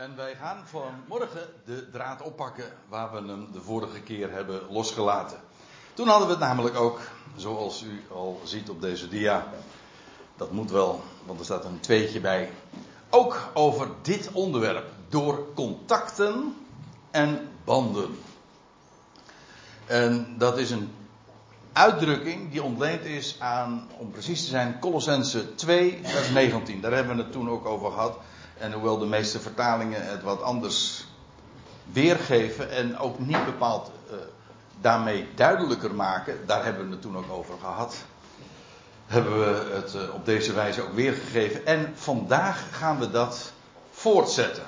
En wij gaan vanmorgen de draad oppakken waar we hem de vorige keer hebben losgelaten. Toen hadden we het namelijk ook, zoals u al ziet op deze dia, dat moet wel, want er staat een tweetje bij, ook over dit onderwerp. Door contacten en banden. En dat is een uitdrukking die ontleend is aan, om precies te zijn, Colossense 2, vers 19. Daar hebben we het toen ook over gehad. En hoewel de meeste vertalingen het wat anders weergeven en ook niet bepaald uh, daarmee duidelijker maken, daar hebben we het toen ook over gehad. Hebben we het uh, op deze wijze ook weergegeven. En vandaag gaan we dat voortzetten.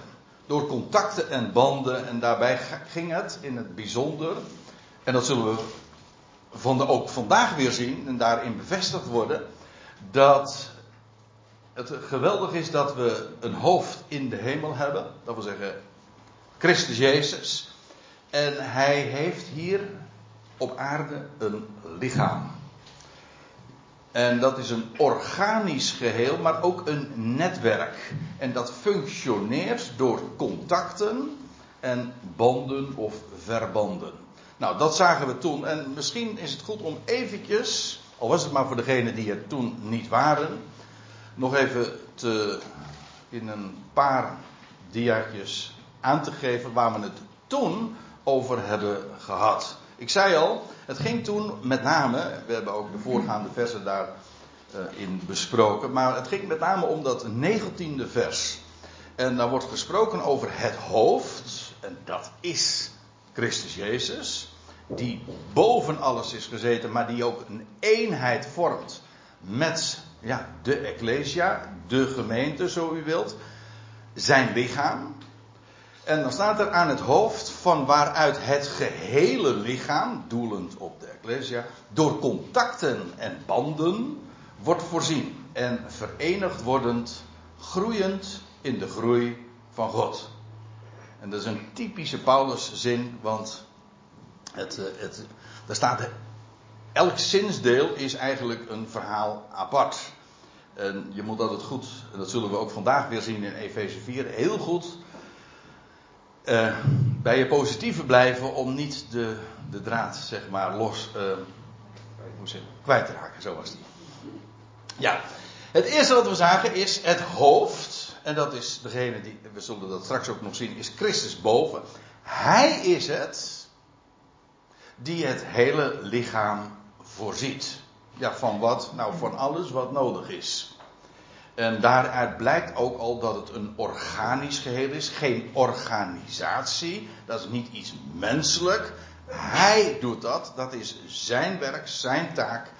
Door contacten en banden. En daarbij ging het in het bijzonder. En dat zullen we van de, ook vandaag weer zien en daarin bevestigd worden. Dat het geweldig is dat we een hoofd in de hemel hebben. Dat wil zeggen, Christus Jezus. En hij heeft hier op aarde een lichaam. En dat is een organisch geheel, maar ook een netwerk. En dat functioneert door contacten en banden of verbanden. Nou, dat zagen we toen. En misschien is het goed om eventjes, al was het maar voor degenen die er toen niet waren, nog even te, in een paar diaatjes aan te geven waar we het toen over hebben gehad. Ik zei al, het ging toen met name, we hebben ook de voorgaande versen daarin uh, besproken, maar het ging met name om dat negentiende vers. En daar wordt gesproken over het hoofd, en dat is Christus Jezus, die boven alles is gezeten, maar die ook een eenheid vormt met ja, de Ecclesia, de gemeente, zo u wilt, zijn lichaam. En dan staat er aan het hoofd van waaruit het gehele lichaam, doelend op de Ecclesia, door contacten en banden wordt voorzien. En verenigd wordend, groeiend in de groei van God. En dat is een typische Pauluszin, want het, eh, het, daar staat elk zinsdeel is eigenlijk een verhaal apart. En je moet altijd goed, en dat zullen we ook vandaag weer zien in Efeze 4, heel goed uh, bij je positieve blijven om niet de, de draad, zeg maar, los, zeg, kwijt te raken. Zo was die. Ja, het eerste wat we zagen is het hoofd. En dat is degene die, we zullen dat straks ook nog zien, is Christus boven. Hij is het die het hele lichaam voorziet. Ja, van wat? Nou, van alles wat nodig is. En daaruit blijkt ook al dat het een organisch geheel is, geen organisatie. Dat is niet iets menselijk. Hij doet dat, dat is zijn werk, zijn taak.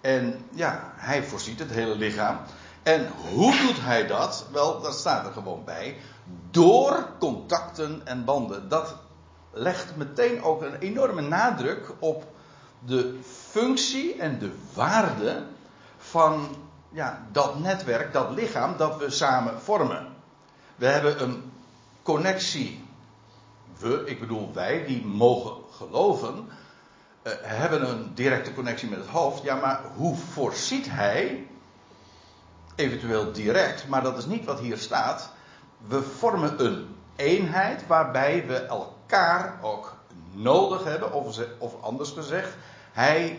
En ja, hij voorziet het hele lichaam. En hoe doet hij dat? Wel, dat staat er gewoon bij. Door contacten en banden. Dat legt meteen ook een enorme nadruk op de functie en de waarde van ja, dat netwerk, dat lichaam dat we samen vormen. We hebben een connectie. We, ik bedoel wij, die mogen geloven, uh, hebben een directe connectie met het hoofd. Ja, maar hoe voorziet hij? Eventueel direct, maar dat is niet wat hier staat. We vormen een eenheid waarbij we elkaar ook nodig hebben, of, of anders gezegd, hij,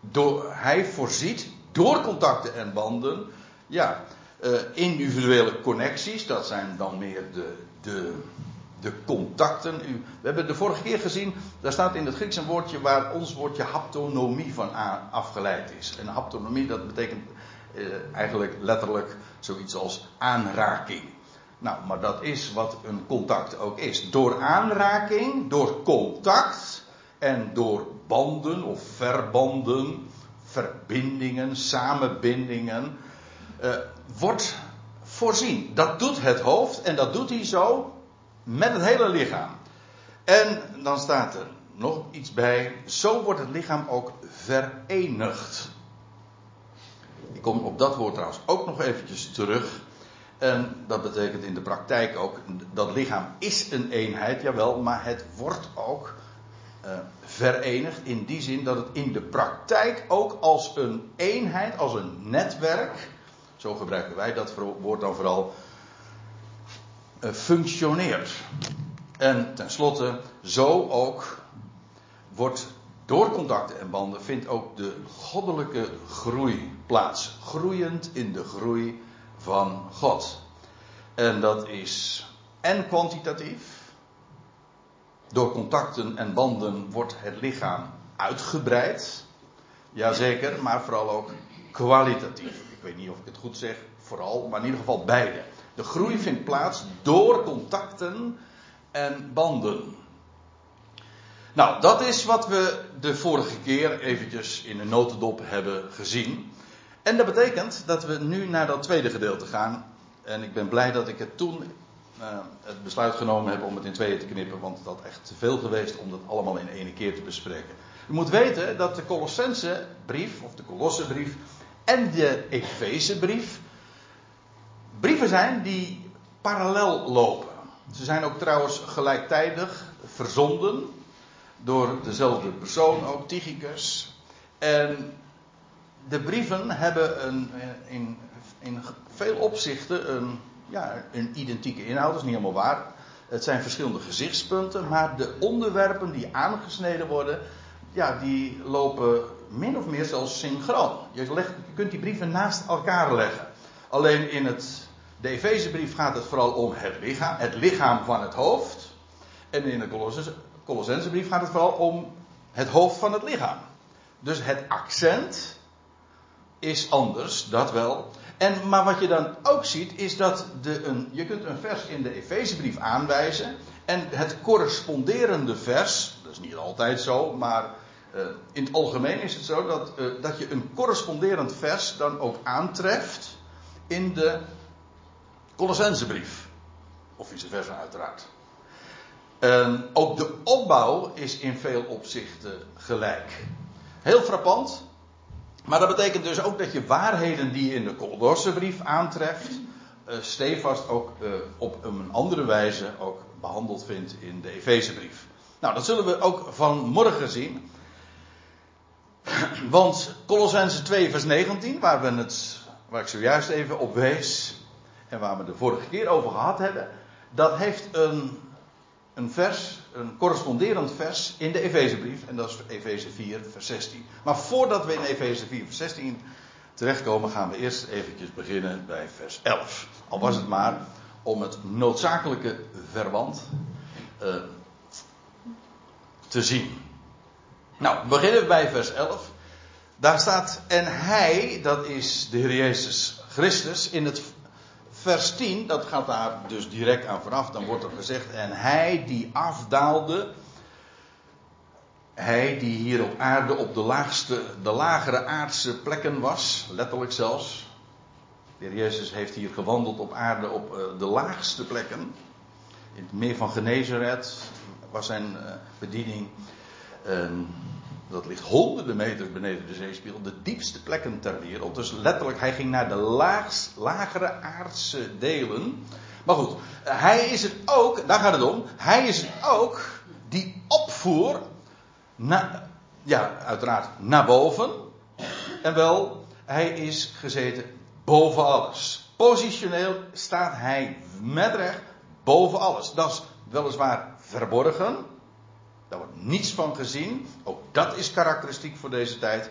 door, hij voorziet door contacten en banden, ja, uh, individuele connecties, dat zijn dan meer de, de, de contacten. We hebben de vorige keer gezien, daar staat in het Grieks een woordje waar ons woordje haptonomie van afgeleid is. En haptonomie, dat betekent uh, eigenlijk letterlijk zoiets als aanraking. Nou, maar dat is wat een contact ook is. Door aanraking, door contact en door banden of verbanden, verbindingen, samenbindingen, uh, wordt voorzien. Dat doet het hoofd en dat doet hij zo met het hele lichaam. En dan staat er nog iets bij. Zo wordt het lichaam ook verenigd. Ik kom op dat woord trouwens ook nog eventjes terug. En dat betekent in de praktijk ook, dat lichaam is een eenheid, jawel, maar het wordt ook uh, verenigd in die zin dat het in de praktijk ook als een eenheid, als een netwerk, zo gebruiken wij dat woord dan vooral, eh, functioneert. En tenslotte, zo ook wordt door contacten en banden vindt ook de goddelijke groei plaats. Groeiend in de groei van God. En dat is en kwantitatief. Door contacten en banden wordt het lichaam uitgebreid. Jazeker, maar vooral ook kwalitatief. Ik weet niet of ik het goed zeg, vooral, maar in ieder geval beide. De groei vindt plaats door contacten en banden. Nou, dat is wat we de vorige keer eventjes in een notendop hebben gezien. En dat betekent dat we nu naar dat tweede gedeelte gaan. En ik ben blij dat ik het toen uh, het besluit genomen heb om het in tweeën te knippen, want dat echt te veel geweest om dat allemaal in één keer te bespreken. U moet weten dat de Colossense brief, of de Colossenbrief, en de Efezebrief brieven zijn die parallel lopen. Ze zijn ook trouwens gelijktijdig verzonden door dezelfde persoon, ook Tychicus. En de brieven hebben een, in, in veel opzichten een, ja, een identieke inhoud, dat is niet helemaal waar. Het zijn verschillende gezichtspunten, maar de onderwerpen die aangesneden worden, ja, die lopen min of meer zelfs synchroon. Je, legt, kunt die brieven naast elkaar leggen. Alleen in het, de Efezebrief gaat het vooral om het lichaam, het lichaam van het hoofd. En in de Colossensebrief gaat het vooral om het hoofd van het lichaam. Dus het accent is anders, dat wel. En, maar wat je dan ook ziet, is dat de, een, je kunt een vers in de Efezebrief aanwijzen. En het corresponderende vers, dat is niet altijd zo, maar uh, in het algemeen is het zo dat, uh, dat je een corresponderend vers dan ook aantreft in de Colossensebrief. Of vice versa uiteraard. Uh, ook de opbouw is in veel opzichten gelijk. Heel frappant. Maar dat betekent dus ook dat je waarheden die je in de Colossenbrief aantreft, uh, stevast ook uh, op een andere wijze ook behandeld vindt in de Efezebrief. Nou, dat zullen we ook vanmorgen zien. Want Colossense 2 vers 19, waar, we het, waar ik zojuist even op wees, en waar we de vorige keer over gehad hebben, dat heeft een, een vers, een corresponderend vers in de Efezebrief, en dat is Efeze 4 vers 16. Maar voordat we in Efeze 4 vers 16 terechtkomen, gaan we eerst eventjes beginnen bij vers 11. Al was het maar om het noodzakelijke verband uh, te zien. Nou, beginnen we bij vers 11. Daar staat, en hij, dat is de Heer Jezus Christus, in het vers 10, dat gaat daar dus direct aan vanaf, dan wordt er gezegd, en hij die afdaalde, hij die hier op aarde op de, laagste, de lagere aardse plekken was, letterlijk zelfs. De Heer Jezus heeft hier gewandeld op aarde op uh, de laagste plekken. In het meer van Genezeret was zijn uh, bediening. Dat ligt honderden meters beneden de zeespiegel, de diepste plekken ter wereld. Dus letterlijk, hij ging naar de laagst, lagere aardse delen. Maar goed, hij is het ook, daar gaat het om, hij is het ook die opvoer, ja, uiteraard naar boven. En wel, hij is gezeten boven alles. Positioneel staat hij met recht boven alles. Dat is weliswaar verborgen, daar wordt niets van gezien. Ook dat is karakteristiek voor deze tijd.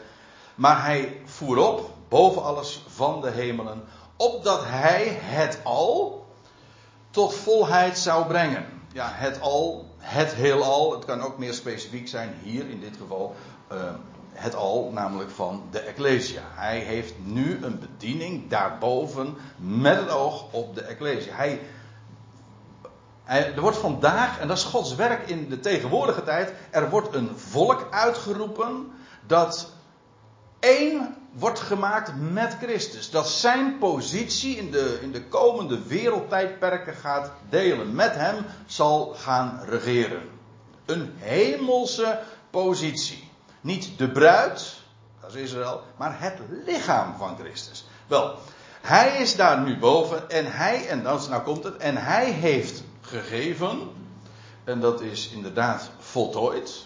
Maar hij voer op, boven alles van de hemelen, opdat hij het al tot volheid zou brengen. Ja, het al, het heelal, het kan ook meer specifiek zijn, hier in dit geval, uh, het al, namelijk van de Ecclesia. Hij heeft nu een bediening daarboven met het oog op de Ecclesia. Hij er wordt vandaag, en dat is Gods werk in de tegenwoordige tijd, er wordt een volk uitgeroepen dat één wordt gemaakt met Christus. Dat zijn positie in de, in de komende wereldtijdperken gaat delen. Met hem zal gaan regeren. Een hemelse positie. Niet de bruid, dat is Israël, maar het lichaam van Christus. Wel, hij is daar nu boven en hij, en dan nou komt het, en hij heeft gegeven. En dat is inderdaad voltooid.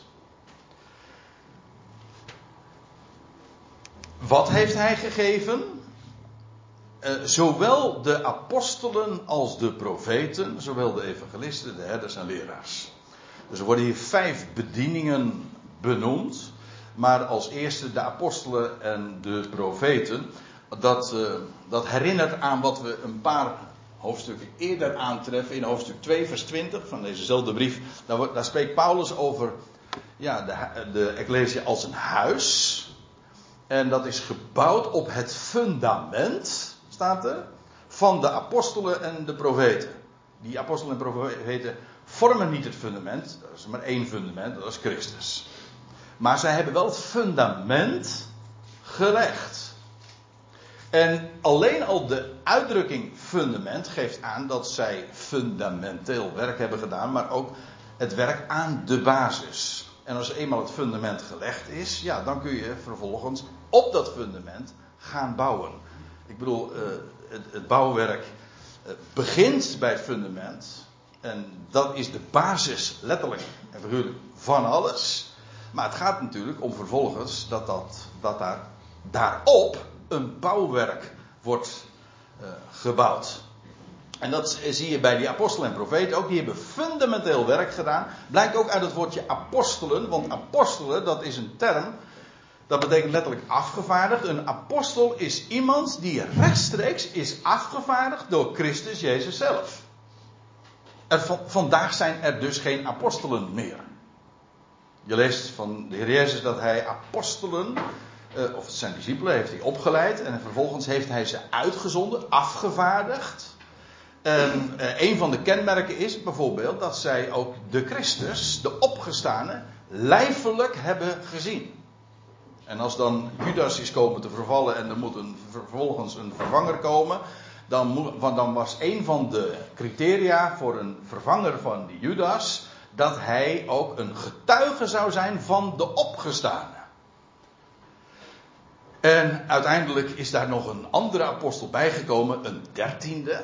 Wat heeft hij gegeven? eh, zowel de apostelen als de profeten, zowel de evangelisten, de herders en leraars. Dus er worden hier vijf bedieningen benoemd. Maar als eerste de apostelen en de profeten. Dat, uh, dat herinnert aan wat we een paar hoofdstukken eerder aantreffen. In hoofdstuk 2, vers 20 van dezezelfde brief. Daar, daar spreekt Paulus over ja, de, de Ecclesia als een huis. En dat is gebouwd op het fundament, staat er, van de apostelen en de profeten. Die apostelen en profeten vormen niet het fundament, dat is maar één fundament, dat is Christus. Maar zij hebben wel het fundament gelegd. En alleen al de uitdrukking fundament geeft aan dat zij fundamenteel werk hebben gedaan, maar ook het werk aan de basis. En als eenmaal het fundament gelegd is, ja, dan kun je vervolgens op dat fundament gaan bouwen. Ik bedoel, uh, het, bouwwerk uh, begint bij het fundament. En dat is de basis, letterlijk en figuurlijk, van alles. Maar het gaat natuurlijk om vervolgens dat, dat, dat daar, daarop een bouwwerk wordt uh, gebouwd. En dat zie je bij die apostelen en profeten ook. Die hebben fundamenteel werk gedaan. Blijkt ook uit het woordje apostelen. Want apostelen, dat is een term. Dat betekent letterlijk afgevaardigd. Een apostel is iemand die rechtstreeks is afgevaardigd door Christus Jezus zelf. Er, vandaag zijn er dus geen apostelen meer. Je leest van de Heer Jezus dat hij apostelen, eh, of zijn discipelen, heeft hij opgeleid. En vervolgens heeft hij ze uitgezonden, afgevaardigd. En uh, een van de kenmerken is bijvoorbeeld dat zij ook de Christus, de opgestane, lijfelijk hebben gezien. En als dan Judas is komen te vervallen en er moet een, vervolgens een vervanger komen, dan, dan was een van de criteria voor een vervanger van die Judas dat hij ook een getuige zou zijn van de opgestane. En uiteindelijk is daar nog een andere apostel bijgekomen, een dertiende.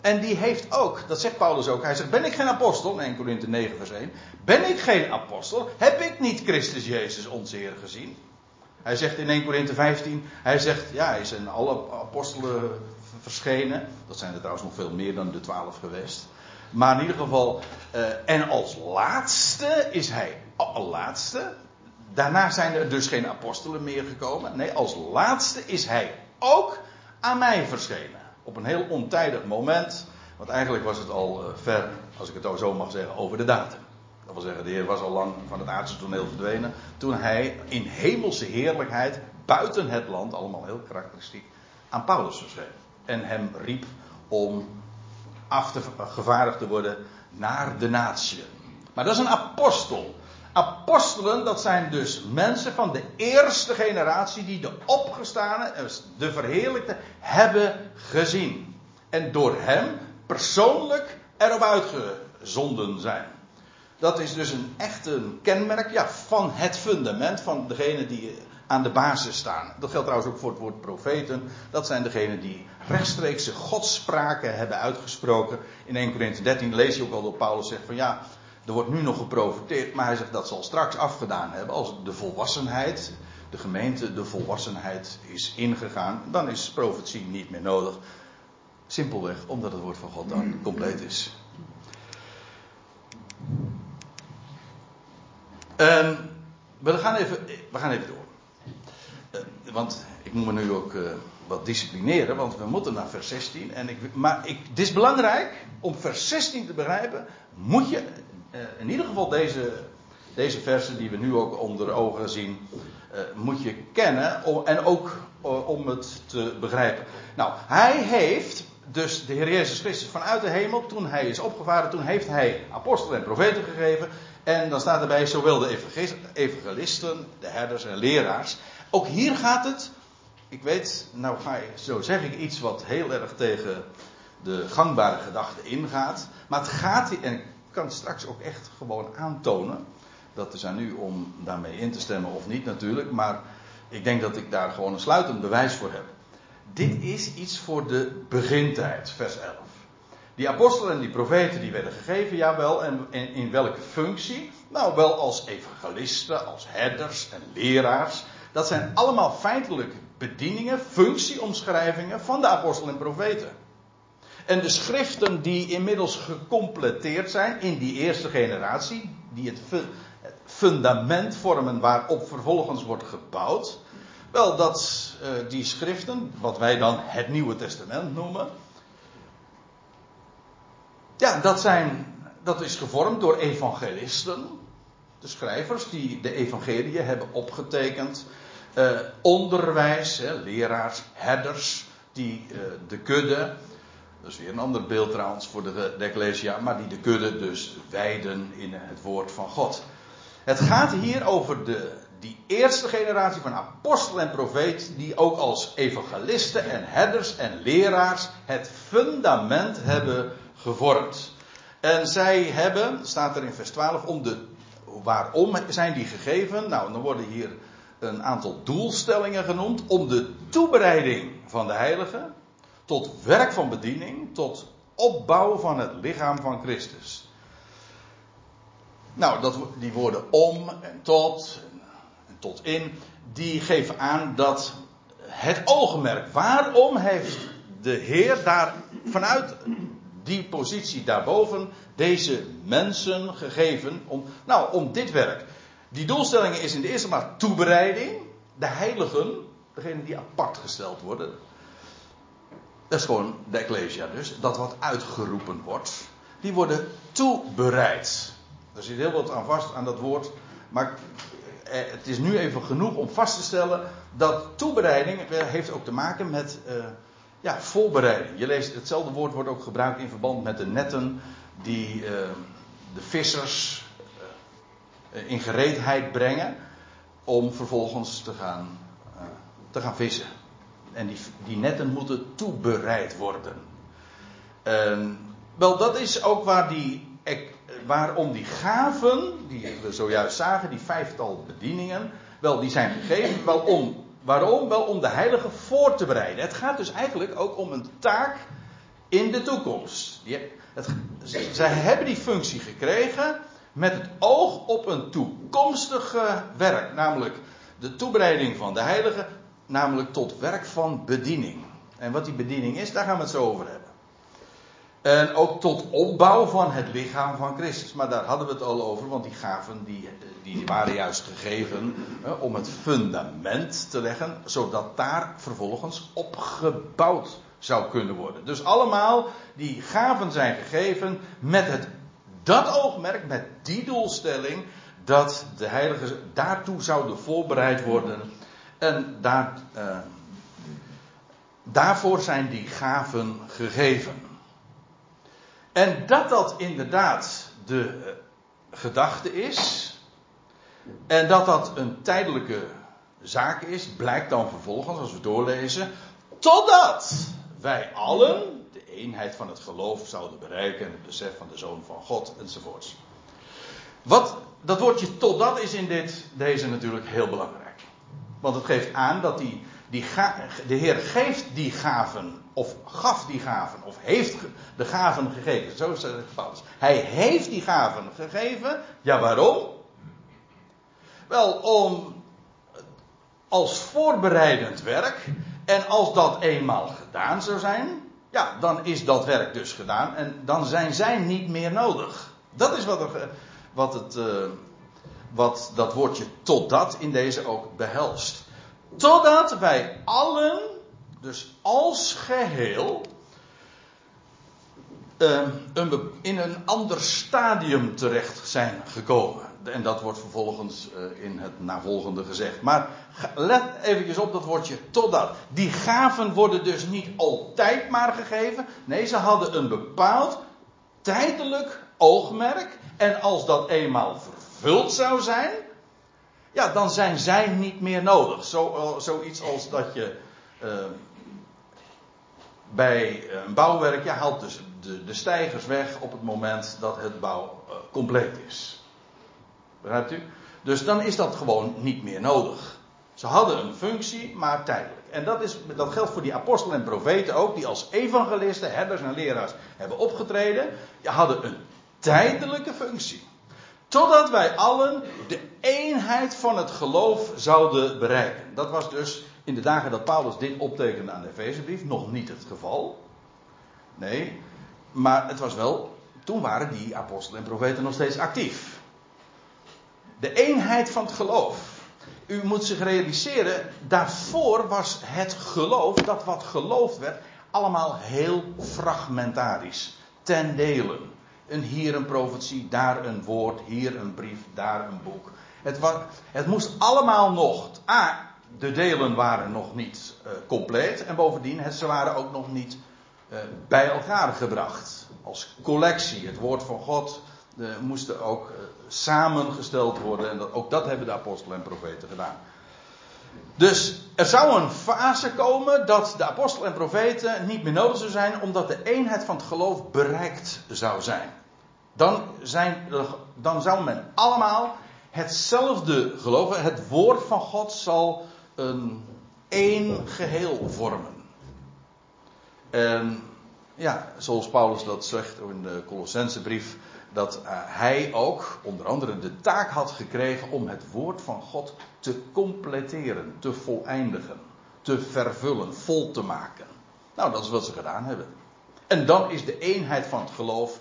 En die heeft ook, dat zegt Paulus ook, hij zegt, ben ik geen apostel, in 1 Korinthe 9 vers 1, ben ik geen apostel, heb ik niet Christus Jezus onze Heer gezien? Hij zegt in 1 Korinthe 15, hij zegt, ja, hij in alle apostelen verschenen. Dat zijn er trouwens nog veel meer dan de twaalf geweest. Maar in ieder geval, uh, en als laatste is hij, laatste, daarna zijn er dus geen apostelen meer gekomen. Nee, als laatste is hij ook aan mij verschenen op een heel ontijdig moment. Want eigenlijk was het al uh, ver, als ik het zo mag zeggen, over de datum. Dat wil zeggen, de Heer was al lang van het aardse toneel verdwenen. Toen hij in hemelse heerlijkheid, buiten het land, allemaal heel karakteristiek, aan Paulus verscheen. En hem riep om af te gevaardigd te worden naar de natie. Maar dat is een apostel. Apostelen, dat zijn dus mensen van de eerste generatie die de opgestane, de verheerlijkte, hebben gezien. En door hem persoonlijk erop uitgezonden zijn. Dat is dus een echte kenmerk ja, van het fundament van degene die aan de basis staan. Dat geldt trouwens ook voor het woord profeten. Dat zijn degenen die rechtstreekse godspraken hebben uitgesproken. In 1 Corinthië 13 lees je ook al dat Paulus zegt van ja, er wordt nu nog geprofiteerd, maar hij zegt dat zal straks afgedaan hebben als de volwassenheid, de gemeente, de volwassenheid is ingegaan. Dan is profetie niet meer nodig. Simpelweg omdat het woord van God dan compleet is. En we gaan even, we gaan even door. Uh, want ik moet me nu ook uh, wat disciplineren, want we moeten naar vers 16. En ik, maar ik, het is belangrijk om vers 16 te begrijpen. Moet je in ieder geval deze, deze versen die we nu ook onder ogen zien, uh, moet je kennen en ook uh, om het te begrijpen. Nou, hij heeft dus de Heer Jezus Christus vanuit de hemel, toen hij is opgevaren, toen heeft hij apostelen en profeten gegeven. En dan staat erbij zowel de evangelisten, de herders en leraars. Ook hier gaat het, ik weet, nou ga je, zo zeg ik iets wat heel erg tegen de gangbare gedachte ingaat. Maar het gaat, en kan straks ook echt gewoon aantonen. Dat is aan u om daarmee in te stemmen of niet natuurlijk. Maar ik denk dat ik daar gewoon een sluitend bewijs voor heb. Dit is iets voor de begintijd, vers 11. Die apostelen en die profeten die werden gegeven, jawel. En in, welke functie? Nou, wel als evangelisten, als herders en leraars. Dat zijn allemaal feitelijk bedieningen, functieomschrijvingen van de apostelen en profeten. En de schriften die inmiddels gecompleteerd zijn in die eerste generatie, die het, fundament vormen waarop vervolgens wordt gebouwd. Wel, dat uh, die schriften, wat wij dan het Nieuwe Testament noemen. Ja, dat, zijn, dat is gevormd door evangelisten. De schrijvers die de evangeliën hebben opgetekend. Uh, onderwijs, leraars, herders, die uh, de kudde dat is weer een ander beeld trouwens voor de, de Ecclesia, maar die de kudde dus wijden in het woord van God. Het gaat hier over de, die eerste generatie van apostel en profeet, die ook als evangelisten en herders en leraars het fundament hebben gevormd. En zij hebben, staat er in vers 12, om de, waarom zijn die gegeven? Nou, dan worden hier een aantal doelstellingen genoemd om de toebereiding van de heiligen tot werk van bediening, tot opbouw van het lichaam van Christus. Nou, dat, die woorden om en tot en tot in, die geven aan dat het oogmerk, waarom heeft de Heer daar vanuit die positie daarboven deze mensen gegeven om, nou, om dit werk. Die doelstelling is in de eerste plaats toebereiding, de heiligen, degenen die apart gesteld worden, dat is gewoon de Ecclesia dus. Dat wat uitgeroepen wordt. Die worden toebereid. Er zit heel wat aan vast aan dat woord. Maar eh, het is nu even genoeg om vast te stellen dat toebereiding heeft ook te maken met uh, ja, voorbereiding. Je leest hetzelfde woord wordt ook gebruikt in verband met de netten die uh, de vissers in gereedheid brengen om vervolgens te gaan, te gaan vissen. En die, die netten moeten toebereid worden. En, wel, dat is ook waar die, waarom die gaven, die we zojuist zagen, die vijftal bedieningen, wel, die zijn gegeven. Wel om, waarom? Wel om de heilige voor te bereiden. Het gaat dus eigenlijk ook om een taak in de toekomst. het, zij hebben die functie gekregen met het oog op een toekomstig werk, namelijk de toebereiding van de heilige namelijk tot werk van bediening. En wat die bediening is, daar gaan we het zo over hebben. En ook tot opbouw van het lichaam van Christus. Maar daar hadden we het al over, want die gaven die, die waren juist gegeven om het fundament te leggen, zodat daar vervolgens opgebouwd zou kunnen worden. Dus allemaal die gaven zijn gegeven met het, dat oogmerk, met die doelstelling, dat de heiligen daartoe zouden voorbereid worden en daar, uh, daarvoor zijn die gaven gegeven. En dat dat inderdaad de uh, gedachte is. En dat dat een tijdelijke zaak is, blijkt dan vervolgens als we doorlezen. Totdat wij allen de eenheid van het geloof zouden bereiken en het besef van de Zoon van God enzovoorts. Wat, dat woordje totdat is in dit, deze natuurlijk heel belangrijk. Want het geeft aan dat die, die de Heer geeft die gaven, of gaf die gaven, of heeft de gaven gegeven. Zo is het geval. Hij heeft die gaven gegeven. Ja, waarom? Wel, om als voorbereidend werk. En als dat eenmaal gedaan zou zijn, ja, dan is dat werk dus gedaan. En dan zijn zij niet meer nodig. Dat is wat, wat het. Uh, wat dat woordje totdat in deze ook behelst. Totdat wij allen, dus als geheel, ehm, in een ander stadium terecht zijn gekomen. En dat wordt vervolgens eh, in het navolgende gezegd. Maar let eventjes op dat woordje totdat. Die gaven worden dus niet altijd maar gegeven. Nee, ze hadden een bepaald tijdelijk oogmerk. En als dat eenmaal vervuld zou zijn, ja, dan zijn zij niet meer nodig. Zo, eh, zoiets als dat je uh, bij een bouwwerk, je haalt dus de, de stijgers weg op het moment dat het bouw uh, compleet is. Begrijpt u? Dus dan is dat gewoon niet meer nodig. Ze hadden een functie, maar tijdelijk. En dat, is, dat geldt voor die apostelen en profeten ook, die als evangelisten, herders en leraars hebben opgetreden. Die hadden een tijdelijke functie. Totdat wij allen de eenheid van het geloof zouden bereiken. Dat was dus in de dagen dat Paulus dit optekende aan de Efezebrief nog niet het geval. Nee, maar het was wel, toen waren die apostelen en profeten nog steeds actief. De eenheid van het geloof. U moet zich realiseren, daarvoor was het geloof, dat wat geloofd werd, allemaal heel fragmentarisch. Ten delen. Een hier een profetie, daar een woord, hier een brief, daar een boek. Het, het moest allemaal nog. A, de delen waren nog niet uh, compleet. En bovendien, ze waren ook nog niet uh, bij elkaar gebracht. Als collectie. Het woord van God uh, moest ook samengesteld worden. En dat, ook dat hebben de apostelen en profeten gedaan. Dus er zou een fase komen dat de apostelen en profeten niet meer nodig zou zijn, omdat de eenheid van het geloof bereikt zou zijn. Dan, zijn, dan zou men allemaal hetzelfde geloven. Het woord van God zal een één geheel vormen. En ja, zoals Paulus dat zegt in de Colossensebrief, dat uh, hij ook onder andere de taak had gekregen om het woord van God te completeren, te voleindigen, te vervullen, vol te maken. Nou, dat is wat ze gedaan hebben. En dan is de eenheid van het geloof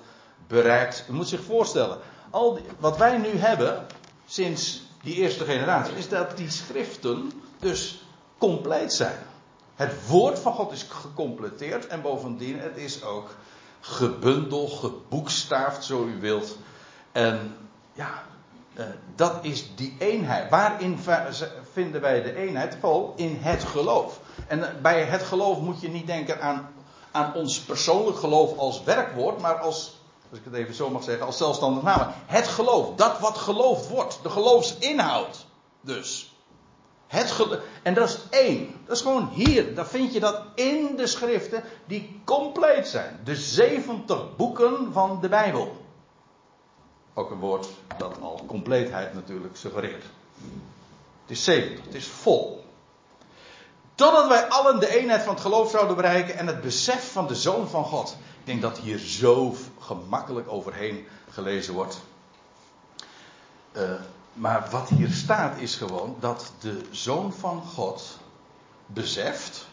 bereikt. U moet zich voorstellen, al wat wij nu hebben, sinds die eerste generatie, is dat die schriften dus compleet zijn. Het woord van God is gecompleteerd en bovendien het is ook gebundeld, geboekstaafd, zo u wilt. En ja, uh, dat is die eenheid. Waarin vinden wij de eenheid? Vooral in het geloof. En uh, bij het geloof moet je niet denken aan, aan ons persoonlijk geloof als werkwoord, maar als als ik het even zo mag zeggen, als zelfstandig naam. Het geloof, dat wat geloofd wordt, de geloofsinhoud. Dus. Het geloof, en dat is één. Dat is gewoon hier. Dan vind je dat in de schriften die compleet zijn. De 70 boeken van de Bijbel. Ook een woord dat al compleetheid natuurlijk suggereert. Het is 70, het is vol. Totdat wij allen de eenheid van het geloof zouden bereiken en het besef van de Zoon van God. Denk dat hier zo gemakkelijk overheen gelezen wordt. Uh, maar wat hier staat is gewoon dat de Zoon van God beseft,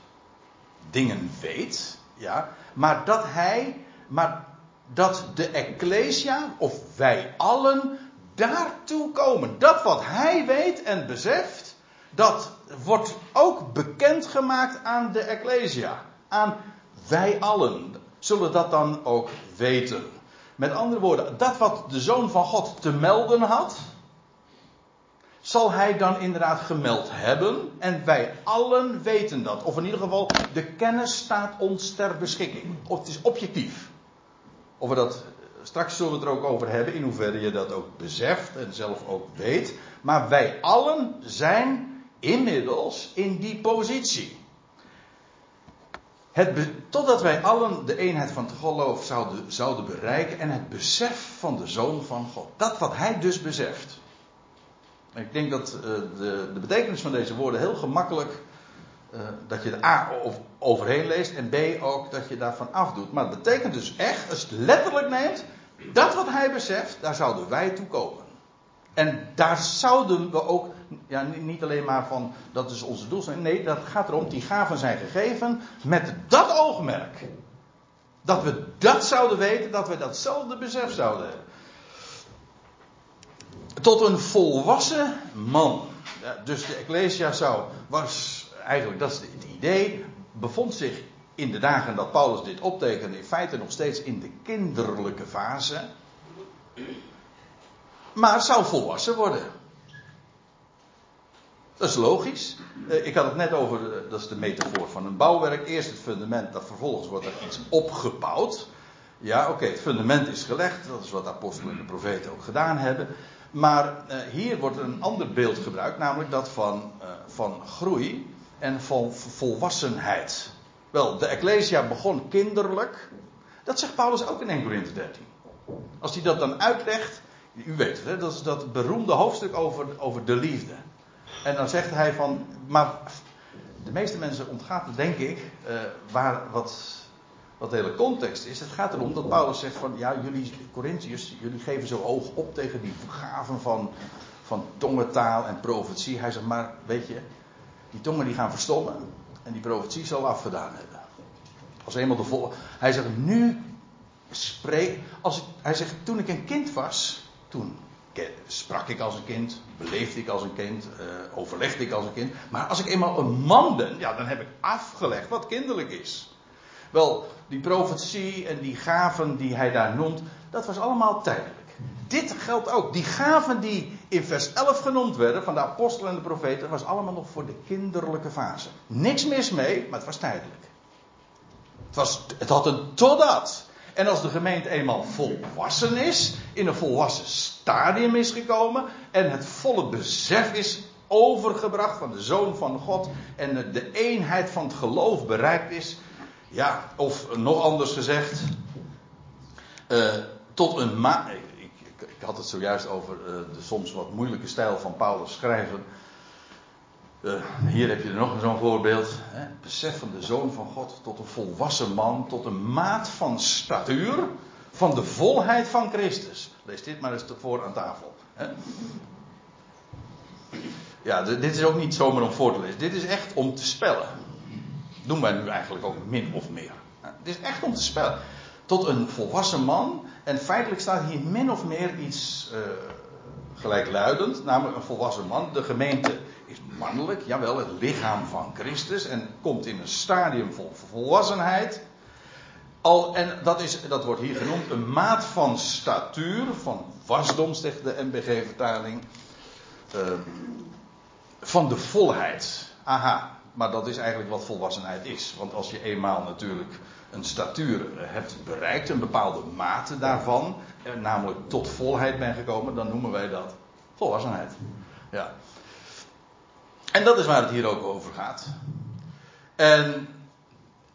dingen weet, ja, maar dat hij, maar dat de Ecclesia, of wij allen, daartoe komen. Dat wat hij weet en beseft, dat wordt ook bekendgemaakt aan de Ecclesia. Aan wij allen zullen dat dan ook weten. Met andere woorden, dat wat de Zoon van God te melden had, zal hij dan inderdaad gemeld hebben. En wij allen weten dat. Of in ieder geval, de kennis staat ons ter beschikking. Of het is objectief. Of we dat, straks zullen we het er ook over hebben, in hoeverre je dat ook beseft en zelf ook weet. Maar wij allen zijn inmiddels in die positie. Het totdat wij allen de eenheid van het geloof zouden, zouden bereiken en het besef van de Zoon van God. Dat wat hij dus beseft. Ik denk dat uh, de, de, betekenis van deze woorden heel gemakkelijk. Uh, dat je er A overheen leest en B ook dat je daarvan afdoet. Maar het betekent dus echt, als je het letterlijk neemt, dat wat hij beseft, daar zouden wij toe komen. En daar zouden we ook, ja, niet alleen maar van dat is onze doelstelling. Nee, dat gaat erom, die gaven zijn gegeven met dat oogmerk. Dat we dat zouden weten, dat we datzelfde besef zouden hebben tot een volwassen man. Dus de Ecclesia zou, was eigenlijk, dat is het idee, bevond zich in de dagen dat Paulus dit optekende, in feite nog steeds in de kinderlijke fase. Maar zou volwassen worden. Dat is logisch. Eh, ik had het net over, eh, dat is de metafoor van een bouwwerk. Eerst het fundament, dat vervolgens wordt er iets opgebouwd. Ja, oké, het fundament is gelegd. Dat is wat de apostelen en de profeten ook gedaan hebben. Maar uh, hier wordt een ander beeld gebruikt, namelijk dat van, van groei en van volwassenheid. Wel, de Ecclesia begon kinderlijk. Dat zegt Paulus ook in 1 Corinthië 13. Als hij dat dan uitlegt, u weet het, hè, dat is dat beroemde hoofdstuk over, over de liefde. En dan zegt hij van, maar de meeste mensen ontgaat het denk ik, uh, waar, wat, wat de hele context is. Het gaat erom dat Paulus zegt van ja, jullie Corinthiërs, jullie geven zo hoog op tegen die gaven van, van tongentaal en profetie. Hij zegt maar, weet je, Die tongen die gaan verstommen. En die profetie zal afgedaan hebben. Als eenmaal de volle. Hij zegt, nu spreek. Als ik, hij zegt, toen ik een kind was. Toen sprak ik als een kind. Beleefde ik als een kind. Uh, overlegde ik als een kind. Maar als ik eenmaal een man ben. Ja, dan heb ik afgelegd wat kinderlijk is. Wel, die profetie en die gaven die hij daar noemt. Dat was allemaal tijdelijk. Dit geldt ook. Die gaven die in vers 11 genoemd werden van de apostelen en de profeten, was allemaal nog voor de kinderlijke fase. Niks mis mee, maar het was tijdelijk. Het, was, het had een totdat. En als de gemeente eenmaal volwassen is, in een volwassen stadium is gekomen en het volle besef is overgebracht van de Zoon van God en de eenheid van het geloof bereikt is, ja, of nog anders gezegd, uh, tot een ma ik had het zojuist over uh, de soms wat moeilijke stijl van Paulus schrijven. Uh, hier heb je er nog zo'n voorbeeld. Hè? Besef van de zoon van God tot een volwassen man, tot een maat van statuur, van de volheid van Christus. Lees dit maar eens voor aan tafel. Hè? Ja, dit is ook niet zomaar om voor te lezen. Dit is echt om te spellen. Doen wij nu eigenlijk ook min of meer. Het is echt om te spellen. Tot een volwassen man en feitelijk staat hier min of meer iets uh, gelijkluidend, namelijk een volwassen man. De gemeente is mannelijk, jawel, het lichaam van Christus en komt in een stadium van volwassenheid. Al, en dat, is, dat wordt hier genoemd een maat van statuur, van wasdom, zegt de MBG-vertaling, uh, van de volheid. Aha, maar dat is eigenlijk wat volwassenheid is. Want als je eenmaal natuurlijk een statuur hebt bereikt, een bepaalde mate daarvan, namelijk tot volheid bent gekomen, dan noemen wij dat volwassenheid. Ja. En dat is waar het hier ook over gaat. En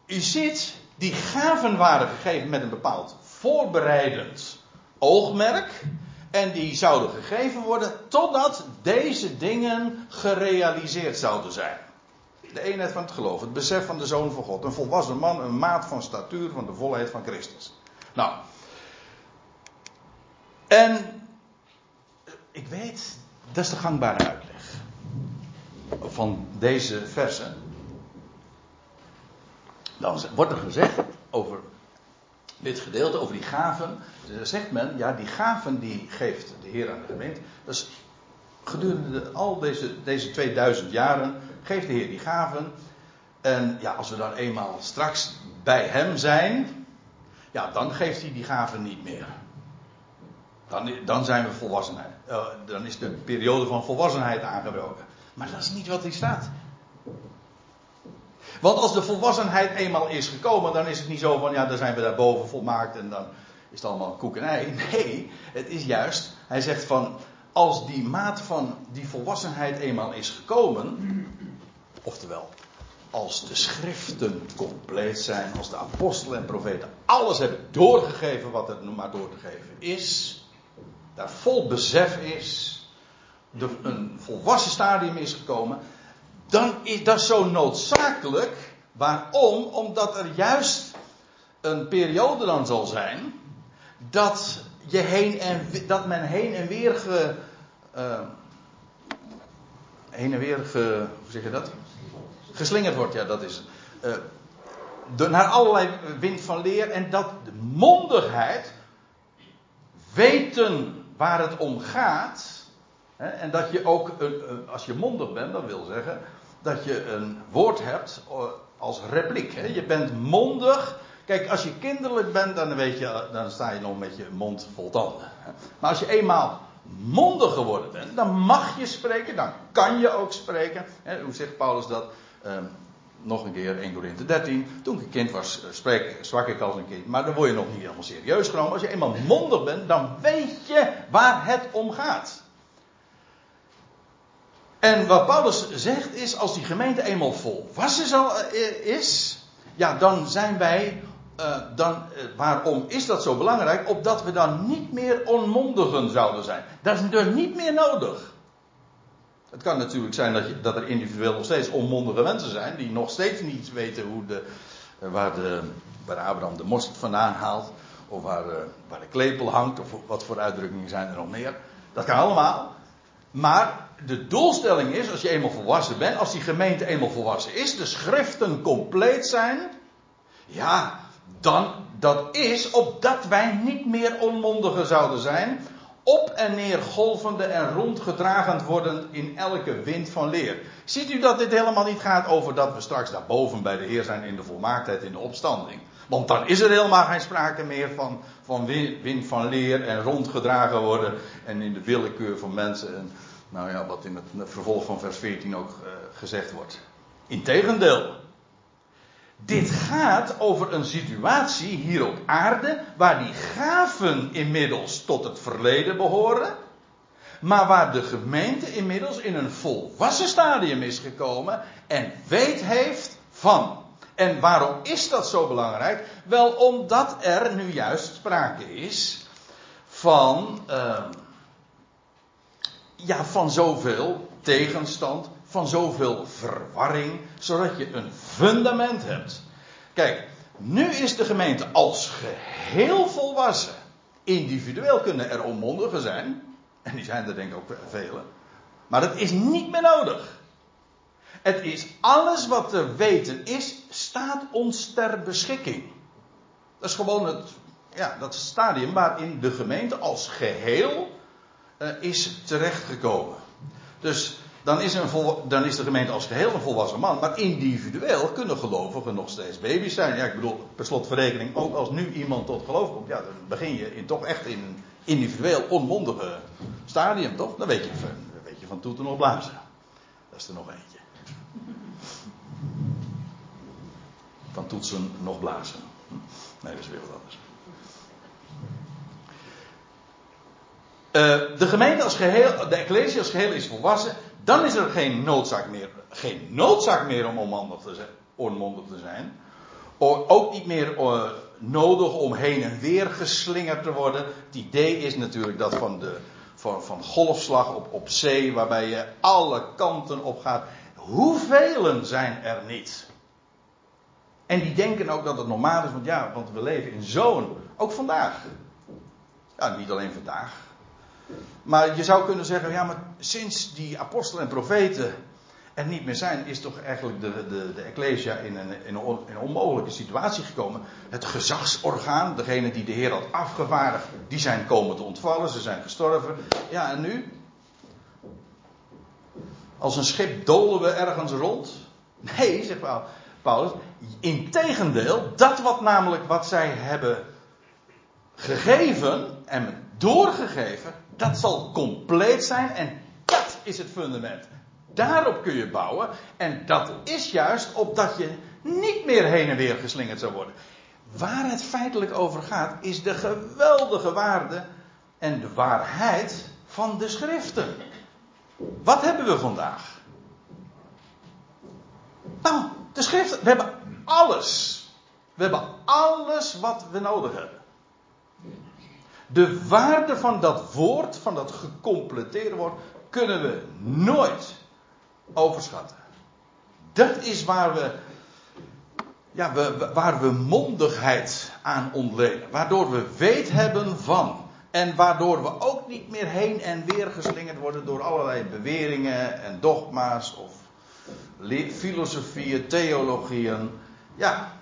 u ziet, die gaven waren gegeven met een bepaald voorbereidend oogmerk. En die zouden gegeven worden totdat deze dingen gerealiseerd zouden zijn. De eenheid van het geloof, het besef van de Zoon van God. Een volwassen man, een maat van statuur van de volheid van Christus. Nou. En ik weet, dat is de gangbare uitleg van deze versen. Dan wordt er gezegd over dit gedeelte, over die gaven. Dan zegt men, ja, die gaven die geeft de Heer aan de gemeente. Dat is gedurende al deze, deze 2000 jaren geeft de Heer die gaven. En ja, als we dan eenmaal straks bij Hem zijn, ja, dan geeft Hij die gaven niet meer. Dan, dan zijn we volwassenheid. Uh, dan is de periode van volwassenheid aangebroken. Maar dat is niet wat hier staat. Want als de volwassenheid eenmaal is gekomen, dan is het niet zo van ja, dan zijn we daarboven volmaakt en dan is het allemaal koek en ei. Nee, het is juist, hij zegt van als die maat van die volwassenheid eenmaal is gekomen, oftewel als de schriften compleet zijn, als de apostelen en profeten alles hebben doorgegeven wat er maar door te geven is, daar vol besef is, de, een volwassen stadium is gekomen, dan is dat zo noodzakelijk. Waarom? Omdat er juist een periode dan zal zijn dat je heen en, dat men heen en weer ge, uh, heen en weer ge, hoe zeg je dat? Geslingerd wordt, ja, dat is. Uh, naar allerlei wind van leer en dat de mondigheid, weten waar het om gaat, en dat je ook, als je mondig bent, dat wil zeggen dat je een woord hebt eh, als repliek. Je bent mondig Kijk, als je kinderlijk bent, dan, weet je, dan sta je nog met je mond vol tanden. Maar als je eenmaal mondig geworden bent, dan mag je spreken, dan kan je ook spreken. Hoe zegt Paulus dat? Ehm, nog een keer 1 Korinthe 13. Toen ik een kind was, eh, spreek, sprak ik als een kind. Maar dan word je nog niet helemaal serieus genomen. Als je eenmaal mondig bent, dan weet je waar het om gaat. En wat Paulus zegt is, als die gemeente eenmaal volwassen eh, is, ja, dan zijn wij uh, dan, uh, waarom is dat zo belangrijk? Opdat we dan niet meer onmondigen zouden zijn. Dat is dus niet meer nodig. Het kan natuurlijk zijn dat, je, dat er individueel nog steeds onmondige mensen zijn. die nog steeds niet weten hoe de, waar, de, waar Abraham de mosterd vandaan haalt. of waar, waar de klepel hangt. of wat voor uitdrukkingen zijn er nog meer. Dat kan allemaal. Maar de doelstelling is, als je eenmaal volwassen bent, als die gemeente eenmaal volwassen is, de schriften compleet zijn, ja, dan dat is opdat wij niet meer onmondigen zouden zijn, op en neer golvende en rondgedragen worden in elke wind van leer. Ziet u dat dit helemaal niet gaat over dat we straks daarboven bij de Heer zijn in de volmaaktheid, in de opstanding? Want dan is er helemaal geen sprake meer van, van wind van leer en rondgedragen worden en in de willekeur van mensen. En, nou ja, wat in het vervolg van vers 14 ook uh, gezegd wordt. Integendeel. Dit gaat over een situatie hier op aarde waar die gaven inmiddels tot het verleden behoren. Maar waar de gemeente inmiddels in een volwassen stadium is gekomen en weet heeft van. En waarom is dat zo belangrijk? Wel omdat er nu juist sprake is van, uh, ja, van zoveel tegenstand, van zoveel verwarring, zodat je een fundament hebt. Kijk, nu is de gemeente als geheel volwassen. Individueel kunnen er onmondigen zijn, en die zijn er denk ik ook vele, maar dat is niet meer nodig. Het is alles wat te weten is, staat ons ter beschikking. Dat is gewoon het, ja, dat stadium waarin de gemeente als geheel uh, is terechtgekomen. Dus dan is, dan is de gemeente als geheel een volwassen man. Maar individueel kunnen gelovigen nog steeds baby's zijn. Ja, ik bedoel, per slotverrekening, ook als nu iemand tot geloof komt, ja, dan begin je in, toch echt in een individueel onmondige stadium, toch? Dan weet je, dan weet je van toeten nog blazen. Dat is er nog eentje. Van toetsen nog blazen. Nee, dat is weer wat anders. De gemeente als geheel, de ecclesie als geheel is volwassen. Dan is er geen noodzaak meer, geen noodzaak meer om onmondig te zijn. Te zijn. Ook niet meer uh, nodig om heen en weer geslingerd te worden. Het idee is natuurlijk dat van, de, van, van golfslag op, op zee, waarbij je alle kanten op gaat. Hoeveel zijn er niet? En die denken ook dat het normaal is, want ja, want we leven in zo'n, ook vandaag. Ja, niet alleen vandaag. Maar je zou kunnen zeggen, ja, maar sinds die apostelen en profeten er niet meer zijn, is toch eigenlijk de, de, de Ecclesia in een, in, een, onmogelijke situatie gekomen. Het gezagsorgaan, degene die de Heer had afgevaardigd, die zijn komen te ontvallen, ze zijn gestorven. Ja, en nu? Als een schip dolen we ergens rond? Nee, zegt Paulus. Integendeel, dat wat namelijk wat zij hebben gegeven en doorgegeven, dat zal compleet zijn en dat is het fundament. Daarop kun je bouwen en dat is juist opdat je niet meer heen en weer geslingerd zou worden. Waar het feitelijk over gaat, is de geweldige waarde en de waarheid van de schriften. Wat hebben we vandaag? Nou, de schriften. We hebben alles. We hebben alles wat we nodig hebben. De waarde van dat woord, van dat gecompleteerde woord, kunnen we nooit overschatten. Dat is waar we, ja, waar we mondigheid aan ontlenen. Waardoor we weet hebben van. En waardoor we ook niet meer heen en weer geslingerd worden door allerlei beweringen en dogma's of filosofieën, theologieën. Ja.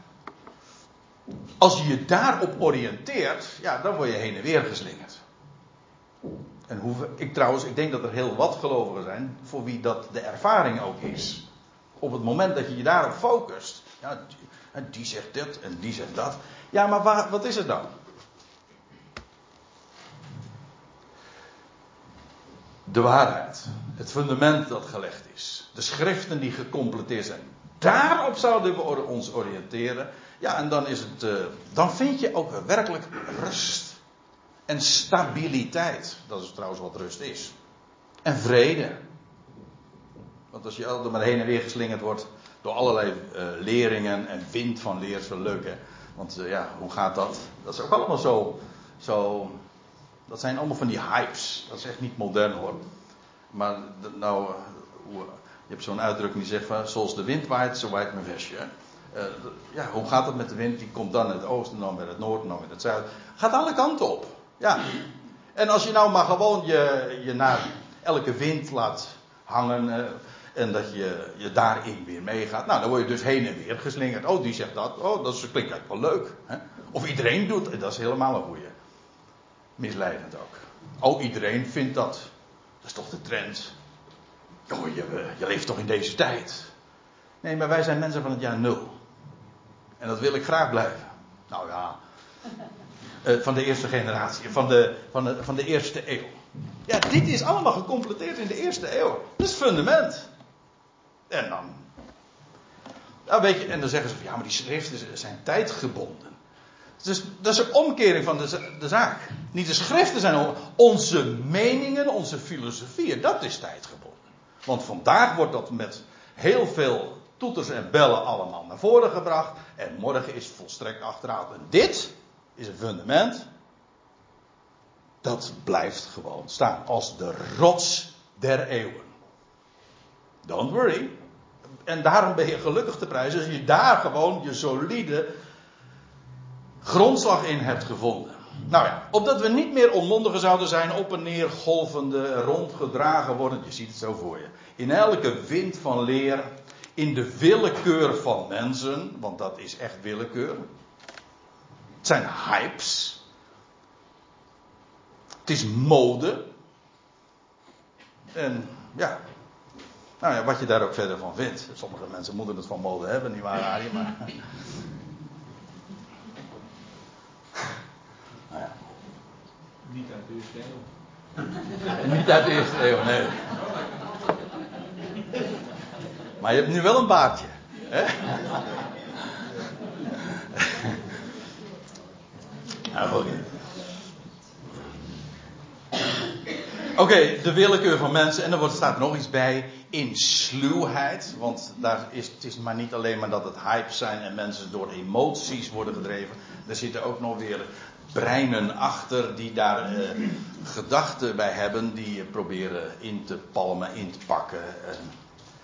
Als je je daarop oriënteert, ja, dan word je heen en weer geslingerd. En hoe, ik trouwens, ik denk dat er heel wat gelovigen zijn voor wie dat de ervaring ook is. Op het moment dat je je daarop focust. Ja, die zegt dit en die zegt dat. Ja, maar wat is het dan? De waarheid. Het fundament dat gelegd is. De schriften die gecompleteerd zijn. Daarop zouden we ons oriënteren. Ja, en dan is het. Uh, dan vind je ook werkelijk rust en stabiliteit. Dat is trouwens wat rust is. En vrede. Want als je altijd maar heen en weer geslingerd wordt door allerlei uh, leringen en wind van leer, hè. Want uh, ja, hoe gaat dat? Dat is ook allemaal zo, zo. Dat zijn allemaal van die hypes. Dat is echt niet modern hoor. Maar nou, je hebt zo'n uitdrukking die zegt van, zoals de wind waait, zo waait mijn vestje. Uh, ja, hoe gaat het met de wind? Die komt dan in het oosten, dan bij het noorden, dan in het zuiden. Gaat alle kanten op. Ja. En als je nou maar gewoon je, je naar elke wind laat hangen. Eh, en dat je, je daarin weer meegaat. Nou, dan word je dus heen en weer geslingerd. Oh, die zegt dat. Oh, dat klinkt eigenlijk wel leuk. Hè? Of iedereen doet. Dat is helemaal een goeie. Misleidend ook. Oh, iedereen vindt dat. Dat is toch de trend. Je, je leeft toch in deze tijd. Nee, maar wij zijn mensen van het jaar nul. En dat wil ik graag blijven. Nou ja. Uh, van de eerste generatie. Van de, van, de, van de eerste eeuw. Ja, dit is allemaal gecompleteerd in de eerste eeuw. Dat is fundament. En dan. Nou weet je, en dan zeggen ze van ja, maar die schriften zijn tijdgebonden. Dus dat is een omkering van de, de zaak. Niet de schriften zijn onze meningen, onze filosofieën, dat is tijdgebonden. Want vandaag wordt dat met heel veel toeters en bellen allemaal naar voren gebracht. En morgen is het volstrekt achteruit. En dit is een fundament. Dat blijft gewoon staan als de rots der eeuwen. Don't worry. En daarom ben je gelukkig te prijzen als je daar gewoon je solide grondslag in hebt gevonden. Nou ja, opdat we niet meer onmondigen zouden zijn, op en neer golvende, rondgedragen worden. Je ziet het zo voor je. In elke wind van leer, in de willekeur van mensen, want dat is echt willekeur. Het zijn hypes. Het is mode. En ja, nou ja, wat je daar ook verder van vindt. Sommige mensen moeten het van mode hebben, niet waar, Arie? Maar. Nou ja. Niet uit de eerste eeuw. Niet uit de eerste eeuw, nee. Maar je hebt nu wel een baardje. Hè? Nou, oké. De willekeur van mensen. En er staat nog iets bij in sluwheid. Want daar is, het is maar niet alleen maar dat het hype zijn en mensen door emoties worden gedreven. Er zitten ook nog weer breinen achter die daar eh, gedachten bij hebben. Die je proberen in te palmen, in te pakken. Eh,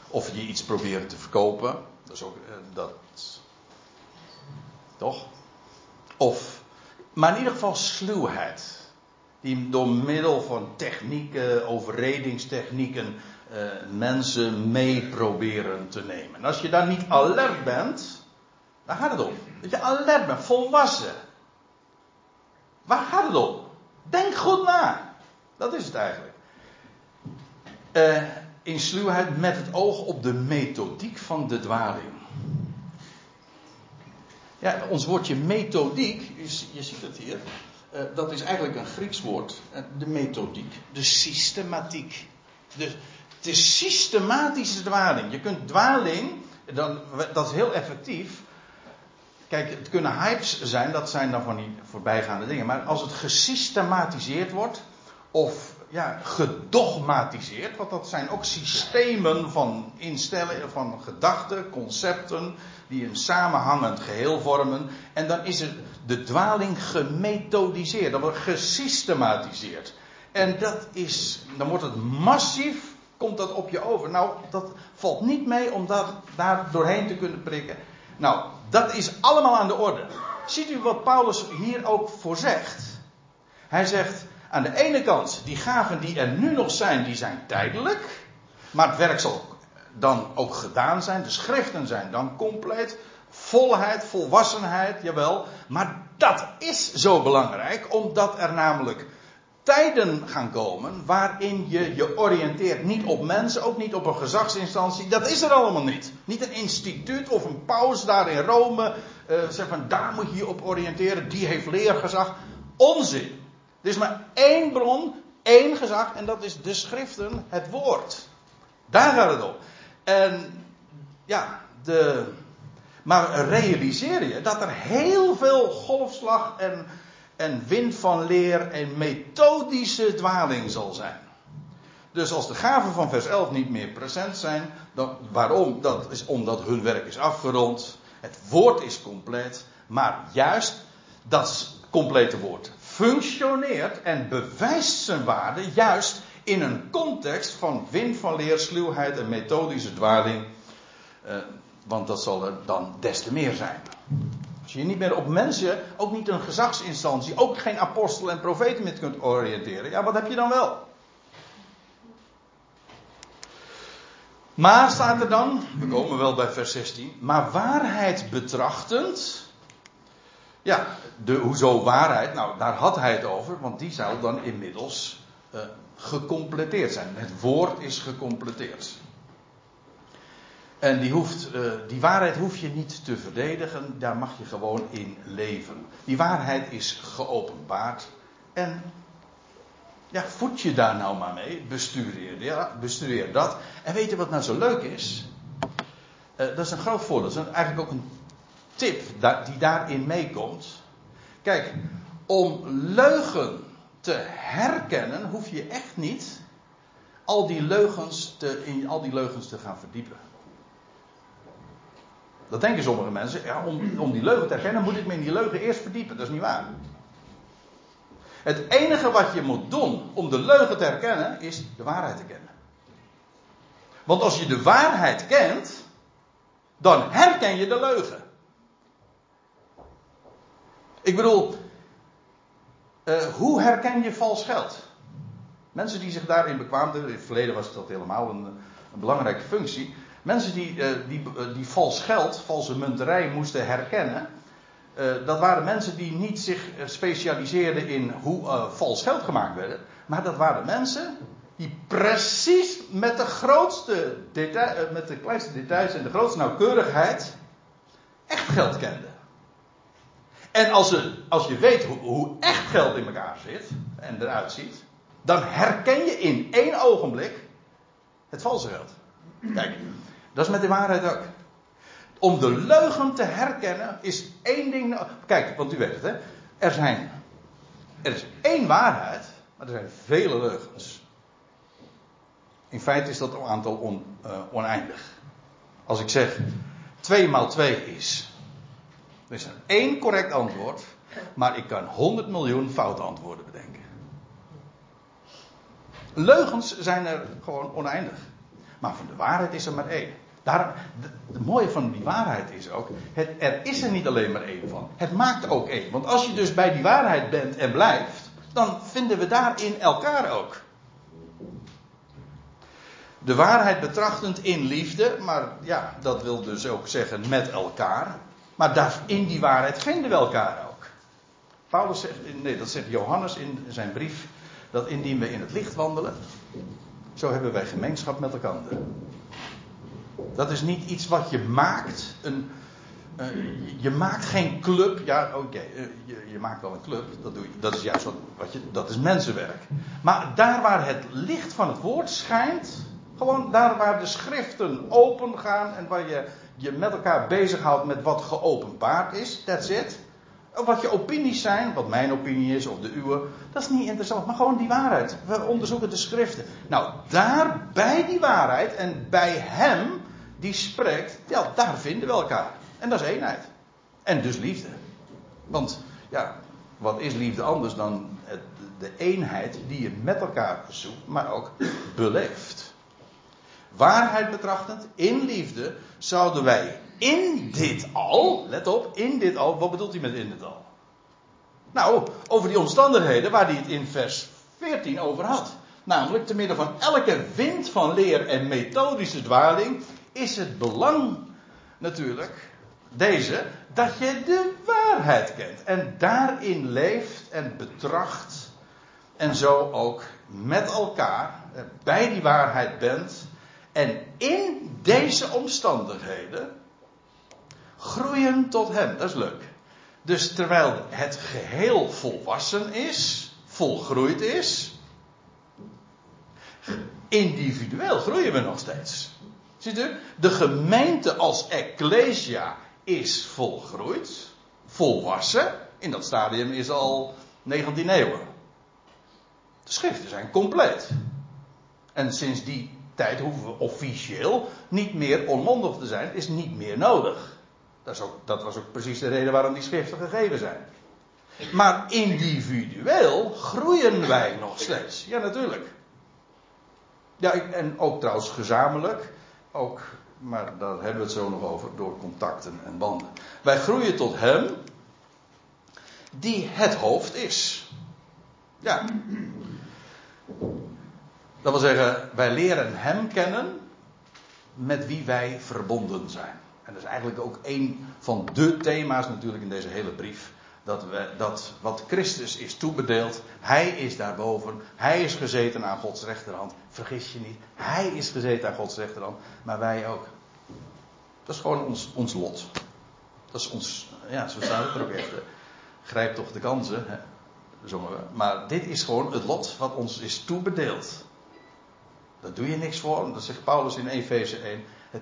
of je iets proberen te verkopen. Dat is ook eh, dat. Toch? Of. Maar in ieder geval sluwheid. Die door middel van technieken, overredingstechnieken uh, mensen mee proberen te nemen. En als je daar niet alert bent, waar gaat het om? Dat je alert bent, volwassen. Waar gaat het om? Denk goed na. Dat is het eigenlijk. Uh, in sluwheid met het oog op de methodiek van de dwaling. Ja, ons woordje methodiek, je, ziet het hier, uh, dat is eigenlijk een Grieks woord. de methodiek, de systematiek. De, het is systematische dwaling. Je kunt dwaling, dan, dat is heel effectief. Kijk, het kunnen hypes zijn, dat zijn dan van die voorbijgaande dingen. Maar als het gesystematiseerd wordt, of ja, gedogmatiseerd, want dat zijn ook systemen van instellen, van gedachten, concepten, die een samenhangend geheel vormen. En dan is het de dwaling gemethodiseerd, dan wordt gesystematiseerd. En dat is, dan wordt het massief komt dat op je over. Nou, dat valt niet mee om dat, daar doorheen te kunnen prikken. Nou, dat is allemaal aan de orde. Ziet u wat Paulus hier ook voor zegt? Hij zegt, aan de ene kant, die gaven die er nu nog zijn, die zijn tijdelijk. Maar het werk zal dan ook gedaan zijn. De schriften zijn dan compleet. Volheid, volwassenheid, jawel. Maar dat is zo belangrijk, omdat er namelijk tijden gaan komen waarin je je oriënteert niet op mensen, ook niet op een gezagsinstantie. Dat is er allemaal niet. Niet een instituut of een paus daar in Rome. Uh, zeg van daar moet je je op oriënteren, die heeft leergezag. Onzin. Er is maar één bron, één gezag en dat is de schriften, het woord. Daar gaat het om. En ja, de, maar realiseer je dat er heel veel golfslag en en wind van leer en methodische dwaling zal zijn. Dus als de gaven van vers 11 niet meer present zijn, dan, waarom? Dat is omdat hun werk is afgerond. Het woord is compleet. Maar juist dat complete woord functioneert en bewijst zijn waarde juist in een context van wind van leer, sluwheid en methodische dwaling. Eh, want dat zal er dan des te meer zijn. Als je niet meer op mensen, ook niet een gezagsinstantie, ook geen apostel en profeten meer kunt oriënteren, ja, wat heb je dan wel? Maar staat er dan, we komen wel bij vers 16, maar waarheid betrachtend. Ja, de, hoezo waarheid? Nou, daar had hij het over, want die zou dan inmiddels uh, gecompleteerd zijn. Het woord is gecompleteerd. En die, hoeft, uh, die waarheid hoef je niet te verdedigen, daar mag je gewoon in leven. Die waarheid is geopenbaard. En ja, voed je daar nou maar mee. Bestudeer, dat. En weet je wat nou zo leuk is? Uh, dat is een groot voordeel. Dat is eigenlijk ook een tip die daarin meekomt. Kijk, om leugen te herkennen, hoef je echt niet al die leugens te, in al die leugens te gaan verdiepen. Dat denken sommige mensen. Ja, om, om die leugen te herkennen moet ik me in die leugen eerst verdiepen. Dat is niet waar. Het enige wat je moet doen om de leugen te herkennen is de waarheid te kennen. Want als je de waarheid kent, dan herken je de leugen. Ik bedoel, uh, hoe herken je vals geld? Mensen die zich daarin bekwaamden, in het verleden was dat helemaal een, een belangrijke functie. Mensen die, uh, die, uh, die vals geld, valse munterij moesten herkennen. dat waren mensen die niet zich specialiseerden in hoe vals geld gemaakt werd. Maar dat waren mensen die precies met de grootste detail, met de kleinste details en de grootste nauwkeurigheid echt geld kenden. En als, je, als je weet hoe, hoe echt geld in elkaar zit en eruit ziet, dan herken je in één ogenblik het valse geld. Kijk, dat is met de waarheid ook. Om de leugen te herkennen is één ding. Kijk, want u weet het, hè? Er zijn. Er is één waarheid, maar er zijn vele leugens. In feite is dat aantal uh, oneindig. Als ik zeg 2 maal 2 is er is één correct antwoord, maar ik kan 100 miljoen foute antwoorden bedenken. Leugens zijn er gewoon oneindig. Maar van de waarheid is er maar één. Daarom, het mooie van die waarheid is ook, het, er is er niet alleen maar één van. Het maakt ook één. Want als je dus bij die waarheid bent en blijft, dan vinden we daarin elkaar ook. De waarheid betrachtend in liefde, maar ja, dat wil dus ook zeggen met elkaar. Maar daar, in die waarheid vinden we elkaar ook. Paulus zegt, nee, dat zegt Johannes in zijn brief, dat indien we in het licht wandelen, zo hebben wij gemeenschap met elkaar. Dat is niet iets wat je maakt. Een, uh, je maakt geen club. Ja, oké, uh, je, je, maakt wel een club. Dat, doe je, dat is juist wat, wat je. Dat is mensenwerk. Maar daar waar het licht van het woord schijnt. Gewoon daar waar de schriften open gaan en waar je je met elkaar bezighoudt met wat geopenbaard is, that's it. Wat je opinies zijn, wat mijn opinie is of de uwe, dat is niet interessant, maar gewoon die waarheid. We onderzoeken de schriften. Nou, daar bij die waarheid en bij hem die spreekt, ja, daar vinden we elkaar. En dat is eenheid. En dus liefde. Want, ja, wat is liefde anders dan de eenheid die je met elkaar zoekt, maar ook beleeft waarheid betrachtend, in liefde, zouden wij in dit al, let op, in dit al, wat bedoelt hij met in dit al? Nou, over die omstandigheden waar hij het in vers 14 over had. Namelijk, te midden van elke wind van leer en methodische dwaling, is het belang natuurlijk, deze, dat je de waarheid kent. En daarin leeft en betracht. En zo ook met elkaar eh, bij die waarheid bent en in deze omstandigheden groeien tot hem. Dat is leuk. Dus terwijl het geheel volwassen is, volgroeid is, individueel groeien we nog steeds. Ziet u? De gemeente als ecclesia is volgroeid, volwassen. In dat stadium is al 19 eeuwen. De schriften zijn compleet. En sinds die tijd hoeven we officieel niet meer onmondig te zijn. Is niet meer nodig. Dat, is ook, dat was ook precies de reden waarom die schriften gegeven zijn. Maar individueel groeien wij nog steeds. Ja, natuurlijk. Ja, en ook trouwens gezamenlijk. Ook, maar daar hebben we het zo nog over, door contacten en banden. Wij groeien tot Hem, die het hoofd is. Ja. Dat wil zeggen, wij leren Hem kennen. met wie wij verbonden zijn. En dat is eigenlijk ook een van de thema's natuurlijk in deze hele brief. Dat, we, dat wat Christus is toebedeeld, Hij is daarboven, Hij is gezeten aan Gods rechterhand. Vergis je niet, Hij is gezeten aan Gods rechterhand, maar wij ook. Dat is gewoon ons, ons lot. Dat is ons, ja, zo staat het er ook echt. Grijp toch de kansen, hè, zongen we. Maar dit is gewoon het lot wat ons is toebedeeld. Daar doe je niks voor, dat zegt Paulus in Efeze 1. Het,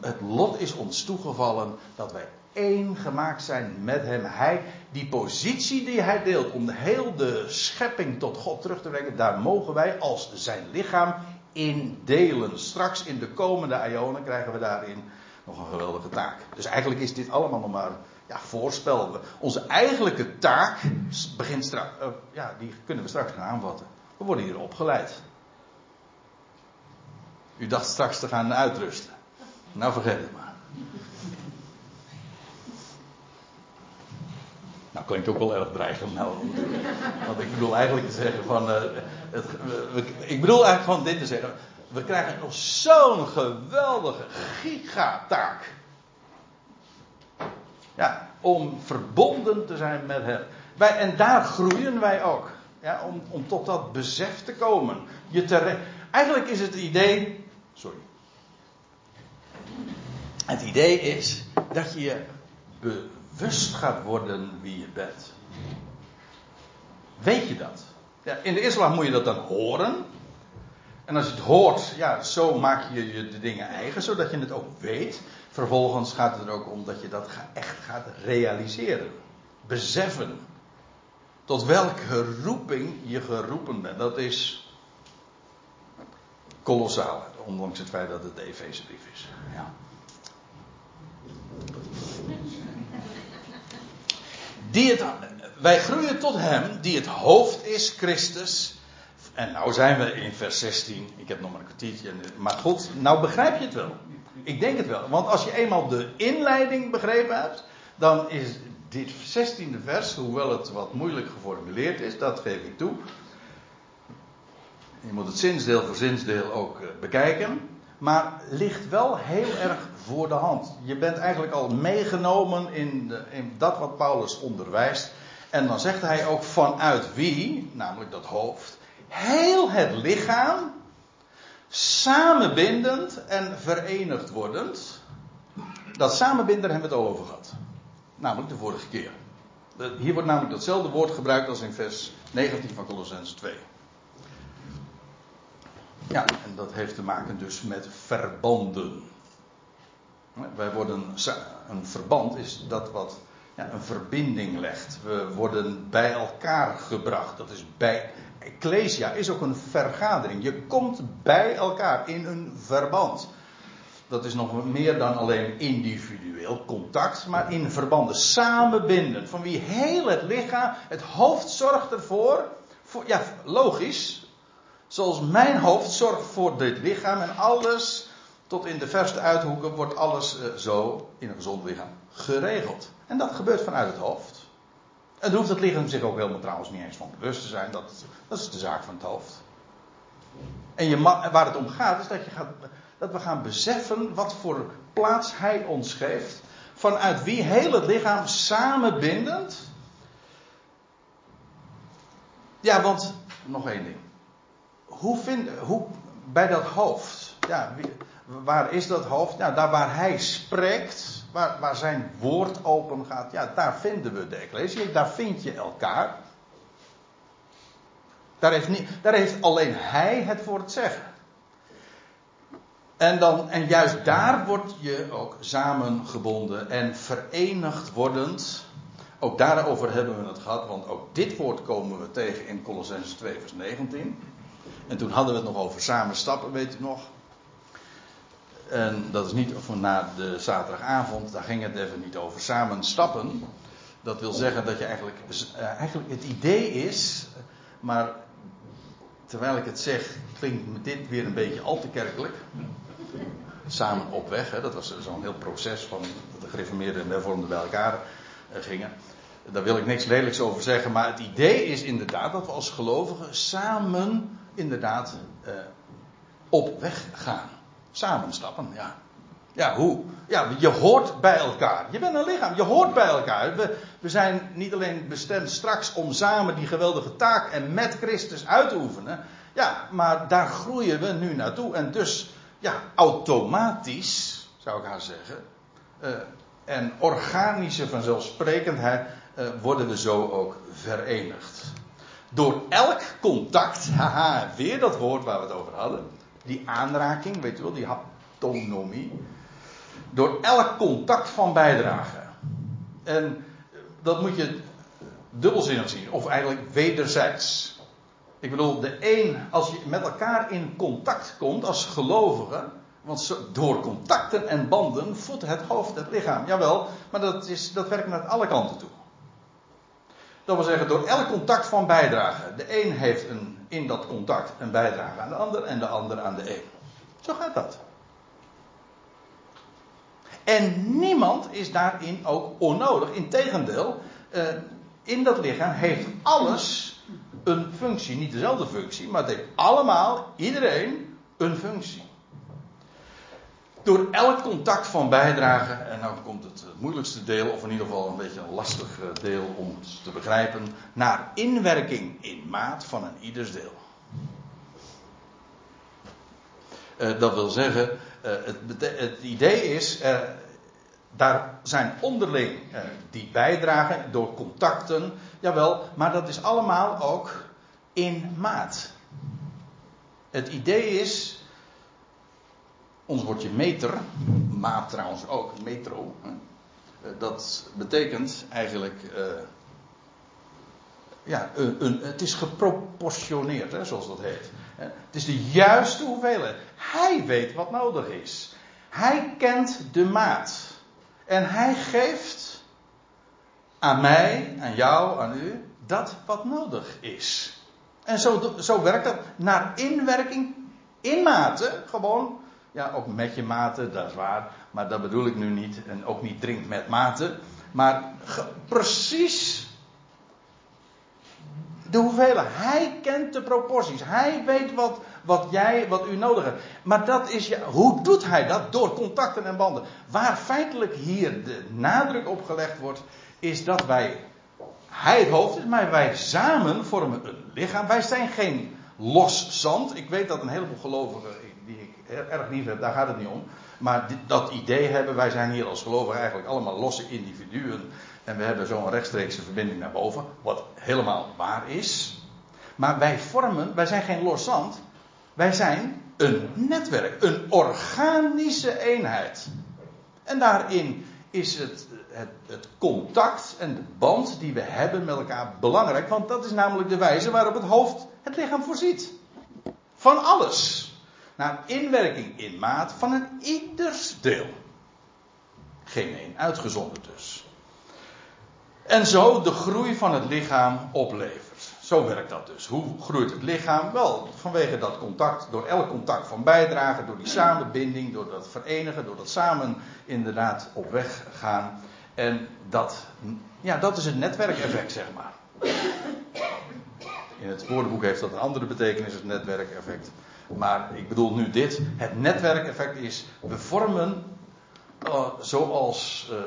het lot is ons toegevallen dat wij één gemaakt zijn met hem. Hij, die positie die hij deelt om heel de schepping tot God terug te brengen, daar mogen wij als zijn lichaam in delen. Straks in de komende ionen krijgen we daarin nog een geweldige taak. Dus eigenlijk is dit allemaal nog maar ja, voorspel. Onze eigenlijke taak begint straks, uh, ja, die kunnen we straks gaan aanvatten. We worden hier opgeleid. U dacht straks te gaan uitrusten. Nou, vergeet het maar. Nou, klinkt ook wel erg dreigend. Nou, want ik bedoel eigenlijk te zeggen van. Uh, het, ik bedoel eigenlijk gewoon dit te zeggen. We krijgen nog zo'n geweldige gigataak. Ja, om verbonden te zijn met Hem. Wij, en daar groeien wij ook. Ja, om, om tot dat besef te komen. Je te, eigenlijk is het idee. Sorry. Het idee is dat je je bewust gaat worden wie je bent. Weet je dat? Ja, in de islam moet je dat dan horen. En als je het hoort, ja, zo maak je je de dingen eigen, zodat je het ook weet. Vervolgens gaat het er ook om dat je dat echt gaat realiseren. Beseffen. Tot welke roeping je geroepen bent. Dat is kolossaal. Ondanks het feit dat het de Efezebrief is. Ja. Wij groeien tot hem die het hoofd is, Christus. En nou zijn we in vers 16. Ik heb nog maar een kwartiertje. Maar goed, nou begrijp je het wel. Ik denk het wel. Want als je eenmaal de inleiding begrepen hebt, dan is dit 16e vers, hoewel het wat moeilijk geformuleerd is, dat geef ik toe. Je moet het zinsdeel voor zinsdeel ook eh, bekijken. Maar ligt wel heel erg voor de hand. Je bent eigenlijk al meegenomen in, de, in dat wat Paulus onderwijst. En dan zegt hij ook vanuit wie, namelijk dat hoofd, heel het lichaam samenbindend en verenigd wordend. Dat samenbinden hebben we het over gehad. Namelijk de vorige keer. Hier wordt namelijk datzelfde woord gebruikt als in vers 19 van Colossens 2. Ja, en dat heeft te maken dus met verbanden. Wij worden, een verband is dat wat ja, een verbinding legt. We worden bij elkaar gebracht. Dat is bij, Ecclesia is ook een vergadering. Je komt bij elkaar in een verband. Dat is nog meer dan alleen individueel contact, maar in verbanden samenbinden. Van wie heel het lichaam, het hoofd zorgt ervoor. Voor, ja, logisch. Zoals mijn hoofd zorgt voor dit lichaam en alles, tot in de verste uithoeken, wordt alles uh, zo in een gezond lichaam geregeld. En dat gebeurt vanuit het hoofd. En hoeft het lichaam zich ook helemaal trouwens niet eens van bewust te zijn. Dat, dat is de zaak van het hoofd. En je, waar het om gaat is dat, je gaat, dat we gaan beseffen wat voor plaats hij ons geeft. Vanuit wie heel het lichaam samenbindend. Ja, want nog één ding. Hoe vind, hoe, bij dat hoofd. Ja, waar is dat hoofd? Nou, daar waar hij spreekt waar, waar zijn woord open gaat, ja, daar vinden we de daar vind je elkaar. Daar heeft, niet, daar heeft alleen hij het voor het zeggen. En, dan, en juist daar word je ook samengebonden en verenigd wordend. Ook daarover hebben we het gehad, want ook dit woord komen we tegen in Colossenses 2, vers 19. En toen hadden we het nog over samen stappen, weet u nog. En dat is niet voor na de zaterdagavond, daar ging het even niet over. Samen stappen. Dat wil zeggen dat je eigenlijk, uh, eigenlijk het idee is, maar terwijl ik het zeg, klinkt dit weer een beetje al te kerkelijk. Samen op weg, hè, dat was zo'n heel proces van de gereformeerden en de hervormden bij elkaar uh, gingen. Daar wil ik niks lelijks over zeggen, maar het idee is inderdaad dat we als gelovigen samen inderdaad uh, op weg gaan. Samen stappen, ja. Ja, hoe? Ja, je hoort bij elkaar. Je bent een lichaam, je hoort bij elkaar. We, we zijn niet alleen bestemd straks om samen die geweldige taak en met Christus uit te oefenen. Ja, maar daar groeien we nu naartoe. En dus, ja, automatisch, zou ik haar zeggen. Uh, en organische vanzelfsprekendheid uh, worden we zo ook verenigd. Door elk contact, haha, weer dat woord waar we het over hadden. Die aanraking, weet je wel, die haptonomie. Door elk contact van bijdrage. En dat moet je dubbelzinnig zien, of eigenlijk wederzijds. Ik bedoel, de een, als je met elkaar in contact komt als gelovige, want door contacten en banden voedt het hoofd het lichaam. Jawel, maar dat, is, dat werkt naar alle kanten toe. Dat wil zeggen, door elk contact van bijdrage. De een heeft een, in dat contact een bijdrage aan de ander en de ander aan de een. Zo gaat dat. En niemand is daarin ook onnodig. Integendeel, uh, in dat lichaam heeft alles een functie. Niet dezelfde functie, maar het heeft allemaal, iedereen, een functie. Door elk contact van bijdragen, en nou komt het moeilijkste deel, of in ieder geval een beetje een lastig eh, deel om te begrijpen, naar inwerking in maat van een ieders deel. Uh, dat wil zeggen, het, het, idee is, daar zijn onderling die bijdragen door contacten, jawel, maar dat is allemaal ook in maat. Het idee is, ons woordje meter, maat trouwens ook, metro. Eh, dat betekent eigenlijk. Uh, ja, een, een, het is geproportioneerd, hè, zoals dat heet. Het is de juiste hoeveelheid. Hij weet wat nodig is. Hij kent de maat. En hij geeft aan mij, aan jou, aan u, dat wat nodig is. En zo, zo werkt dat naar inwerking, in mate, gewoon ja, ook met je mate, dat is waar. Maar dat bedoel ik nu niet. En ook niet drinkt met mate. Maar precies de hoeveelheid. Hij kent de proporties. Hij weet wat, wat jij, wat u nodig hebt. Maar dat is je, hoe doet hij dat? Door contacten en banden. Waar feitelijk hier de nadruk op gelegd wordt, is dat wij, hij het hoofd is, maar wij samen vormen een lichaam. Wij zijn geen los zand. Ik weet dat een heleboel gelovigen erg lief daar gaat het niet om. Maar dat idee hebben, wij zijn hier als gelovigen eigenlijk allemaal losse individuen. En we hebben zo'n rechtstreekse verbinding naar boven, wat helemaal waar is. Maar wij vormen, wij zijn geen los zand. Wij zijn een netwerk, een organische eenheid. En daarin is het, het, het, contact en de band die we hebben met elkaar belangrijk. Want dat is namelijk de wijze waarop het hoofd het lichaam voorziet. Van alles naar inwerking in maat van een ieders deel. Geen één uitgezonderd dus. En zo de groei van het lichaam oplevert. Zo werkt dat dus. Hoe groeit het lichaam? Wel, vanwege dat contact, door elk contact van bijdrage, door die samenbinding, door dat verenigen, door dat samen inderdaad op weg gaan. En dat, ja, dat is het netwerkeffect, zeg maar. In het woordenboek heeft dat een andere betekenis, het netwerkeffect. Maar ik bedoel nu dit. Het netwerkeffect is, we vormen uh, zoals uh,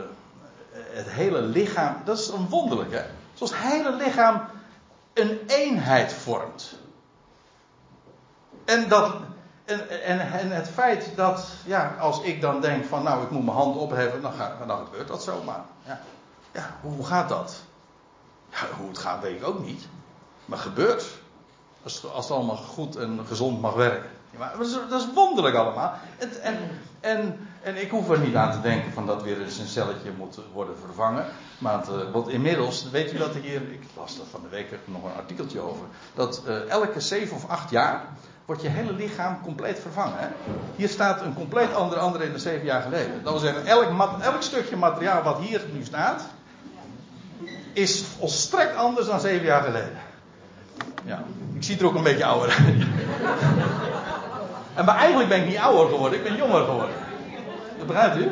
het hele lichaam. Dat is een wonderlijk hè. Zoals het hele lichaam een eenheid vormt. En, dat, en, en, het feit dat, ja, als ik dan denk van nou ik moet mijn hand opheffen, dan, dan gebeurt dat zomaar. Ja, ja hoe gaat dat? Ja, hoe het gaat weet ik ook niet. Maar gebeurt. Als, als het allemaal goed en gezond mag werken. Ja, maar dat is, dat is wonderlijk allemaal. En, en, en, en, ik hoef er niet aan te denken van dat weer eens een celletje moet worden vervangen. Maar het, uh, want inmiddels, weet u dat hier, ik las dat van de week nog een artikeltje over. Dat uh, elke zeven of acht jaar wordt je hele lichaam compleet vervangen. Hier staat een compleet andere andere in dan zeven jaar geleden. Dat wil zeggen, elk, elk stukje materiaal wat hier nu staat, is volstrekt anders dan zeven jaar geleden. Ja, ik zie er ook een beetje ouder uit. en maar eigenlijk ben ik niet ouder geworden, ik ben jonger geworden. Dat begrijpt u?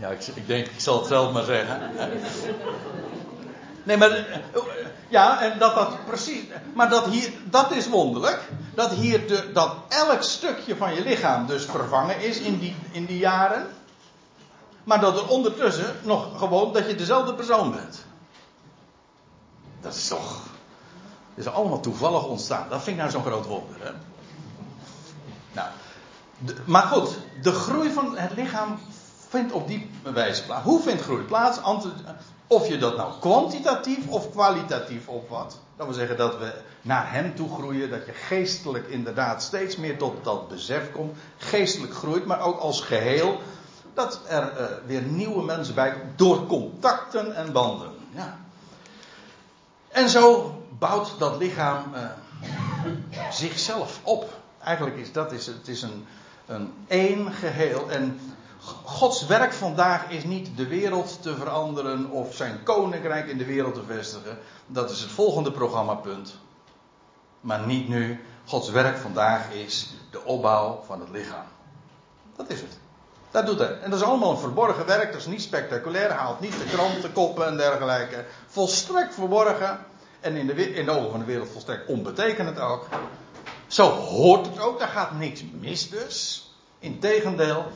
Ja, ik, ik denk, ik zal het zelf maar zeggen. Nee, maar. Ja, en dat dat precies. Maar dat hier. Dat is wonderlijk. Dat hier. De, dat elk stukje van je lichaam dus vervangen is in die, in die jaren. Maar dat er ondertussen nog gewoon. dat je dezelfde persoon bent. Dat is toch. Dat is allemaal toevallig ontstaan. Dat vind ik nou zo'n groot wonder, hè? Nou. maar goed, de groei van het lichaam vindt op die wijze plaats. Hoe vindt groei plaats? Of je dat nou kwantitatief of kwalitatief opvat. Dat wil zeggen dat we naar hem toe groeien. Dat je geestelijk inderdaad steeds meer tot dat besef komt. Geestelijk groeit, maar ook als geheel. Dat er eh, weer nieuwe mensen bij komen. Door contacten en banden. Ja. En zo bouwt dat lichaam eh, zichzelf op. Eigenlijk is dat is, het is een, een één geheel. En Gods werk vandaag is niet de wereld te veranderen of zijn koninkrijk in de wereld te vestigen. Dat is het volgende programmapunt. Maar niet nu. Gods werk vandaag is de opbouw van het lichaam. Dat is het. Dat doet hij. En dat is allemaal een verborgen werk. Dat is niet spectaculair. Haalt niet de krantenkoppen en dergelijke. Volstrekt verborgen. En in de, in ogen van de wereld volstrekt onbetekenend ook. Zo hoort het ook. Daar gaat niks mis dus. Integendeel.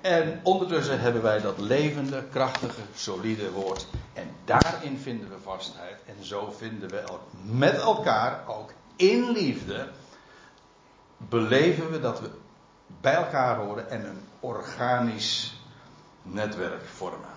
En ondertussen hebben wij dat levende, krachtige, solide woord. En daarin vinden we vastheid. En zo vinden we el- met elkaar ook in liefde. Beleven we dat we bij elkaar horen en een organisch netwerk vormen.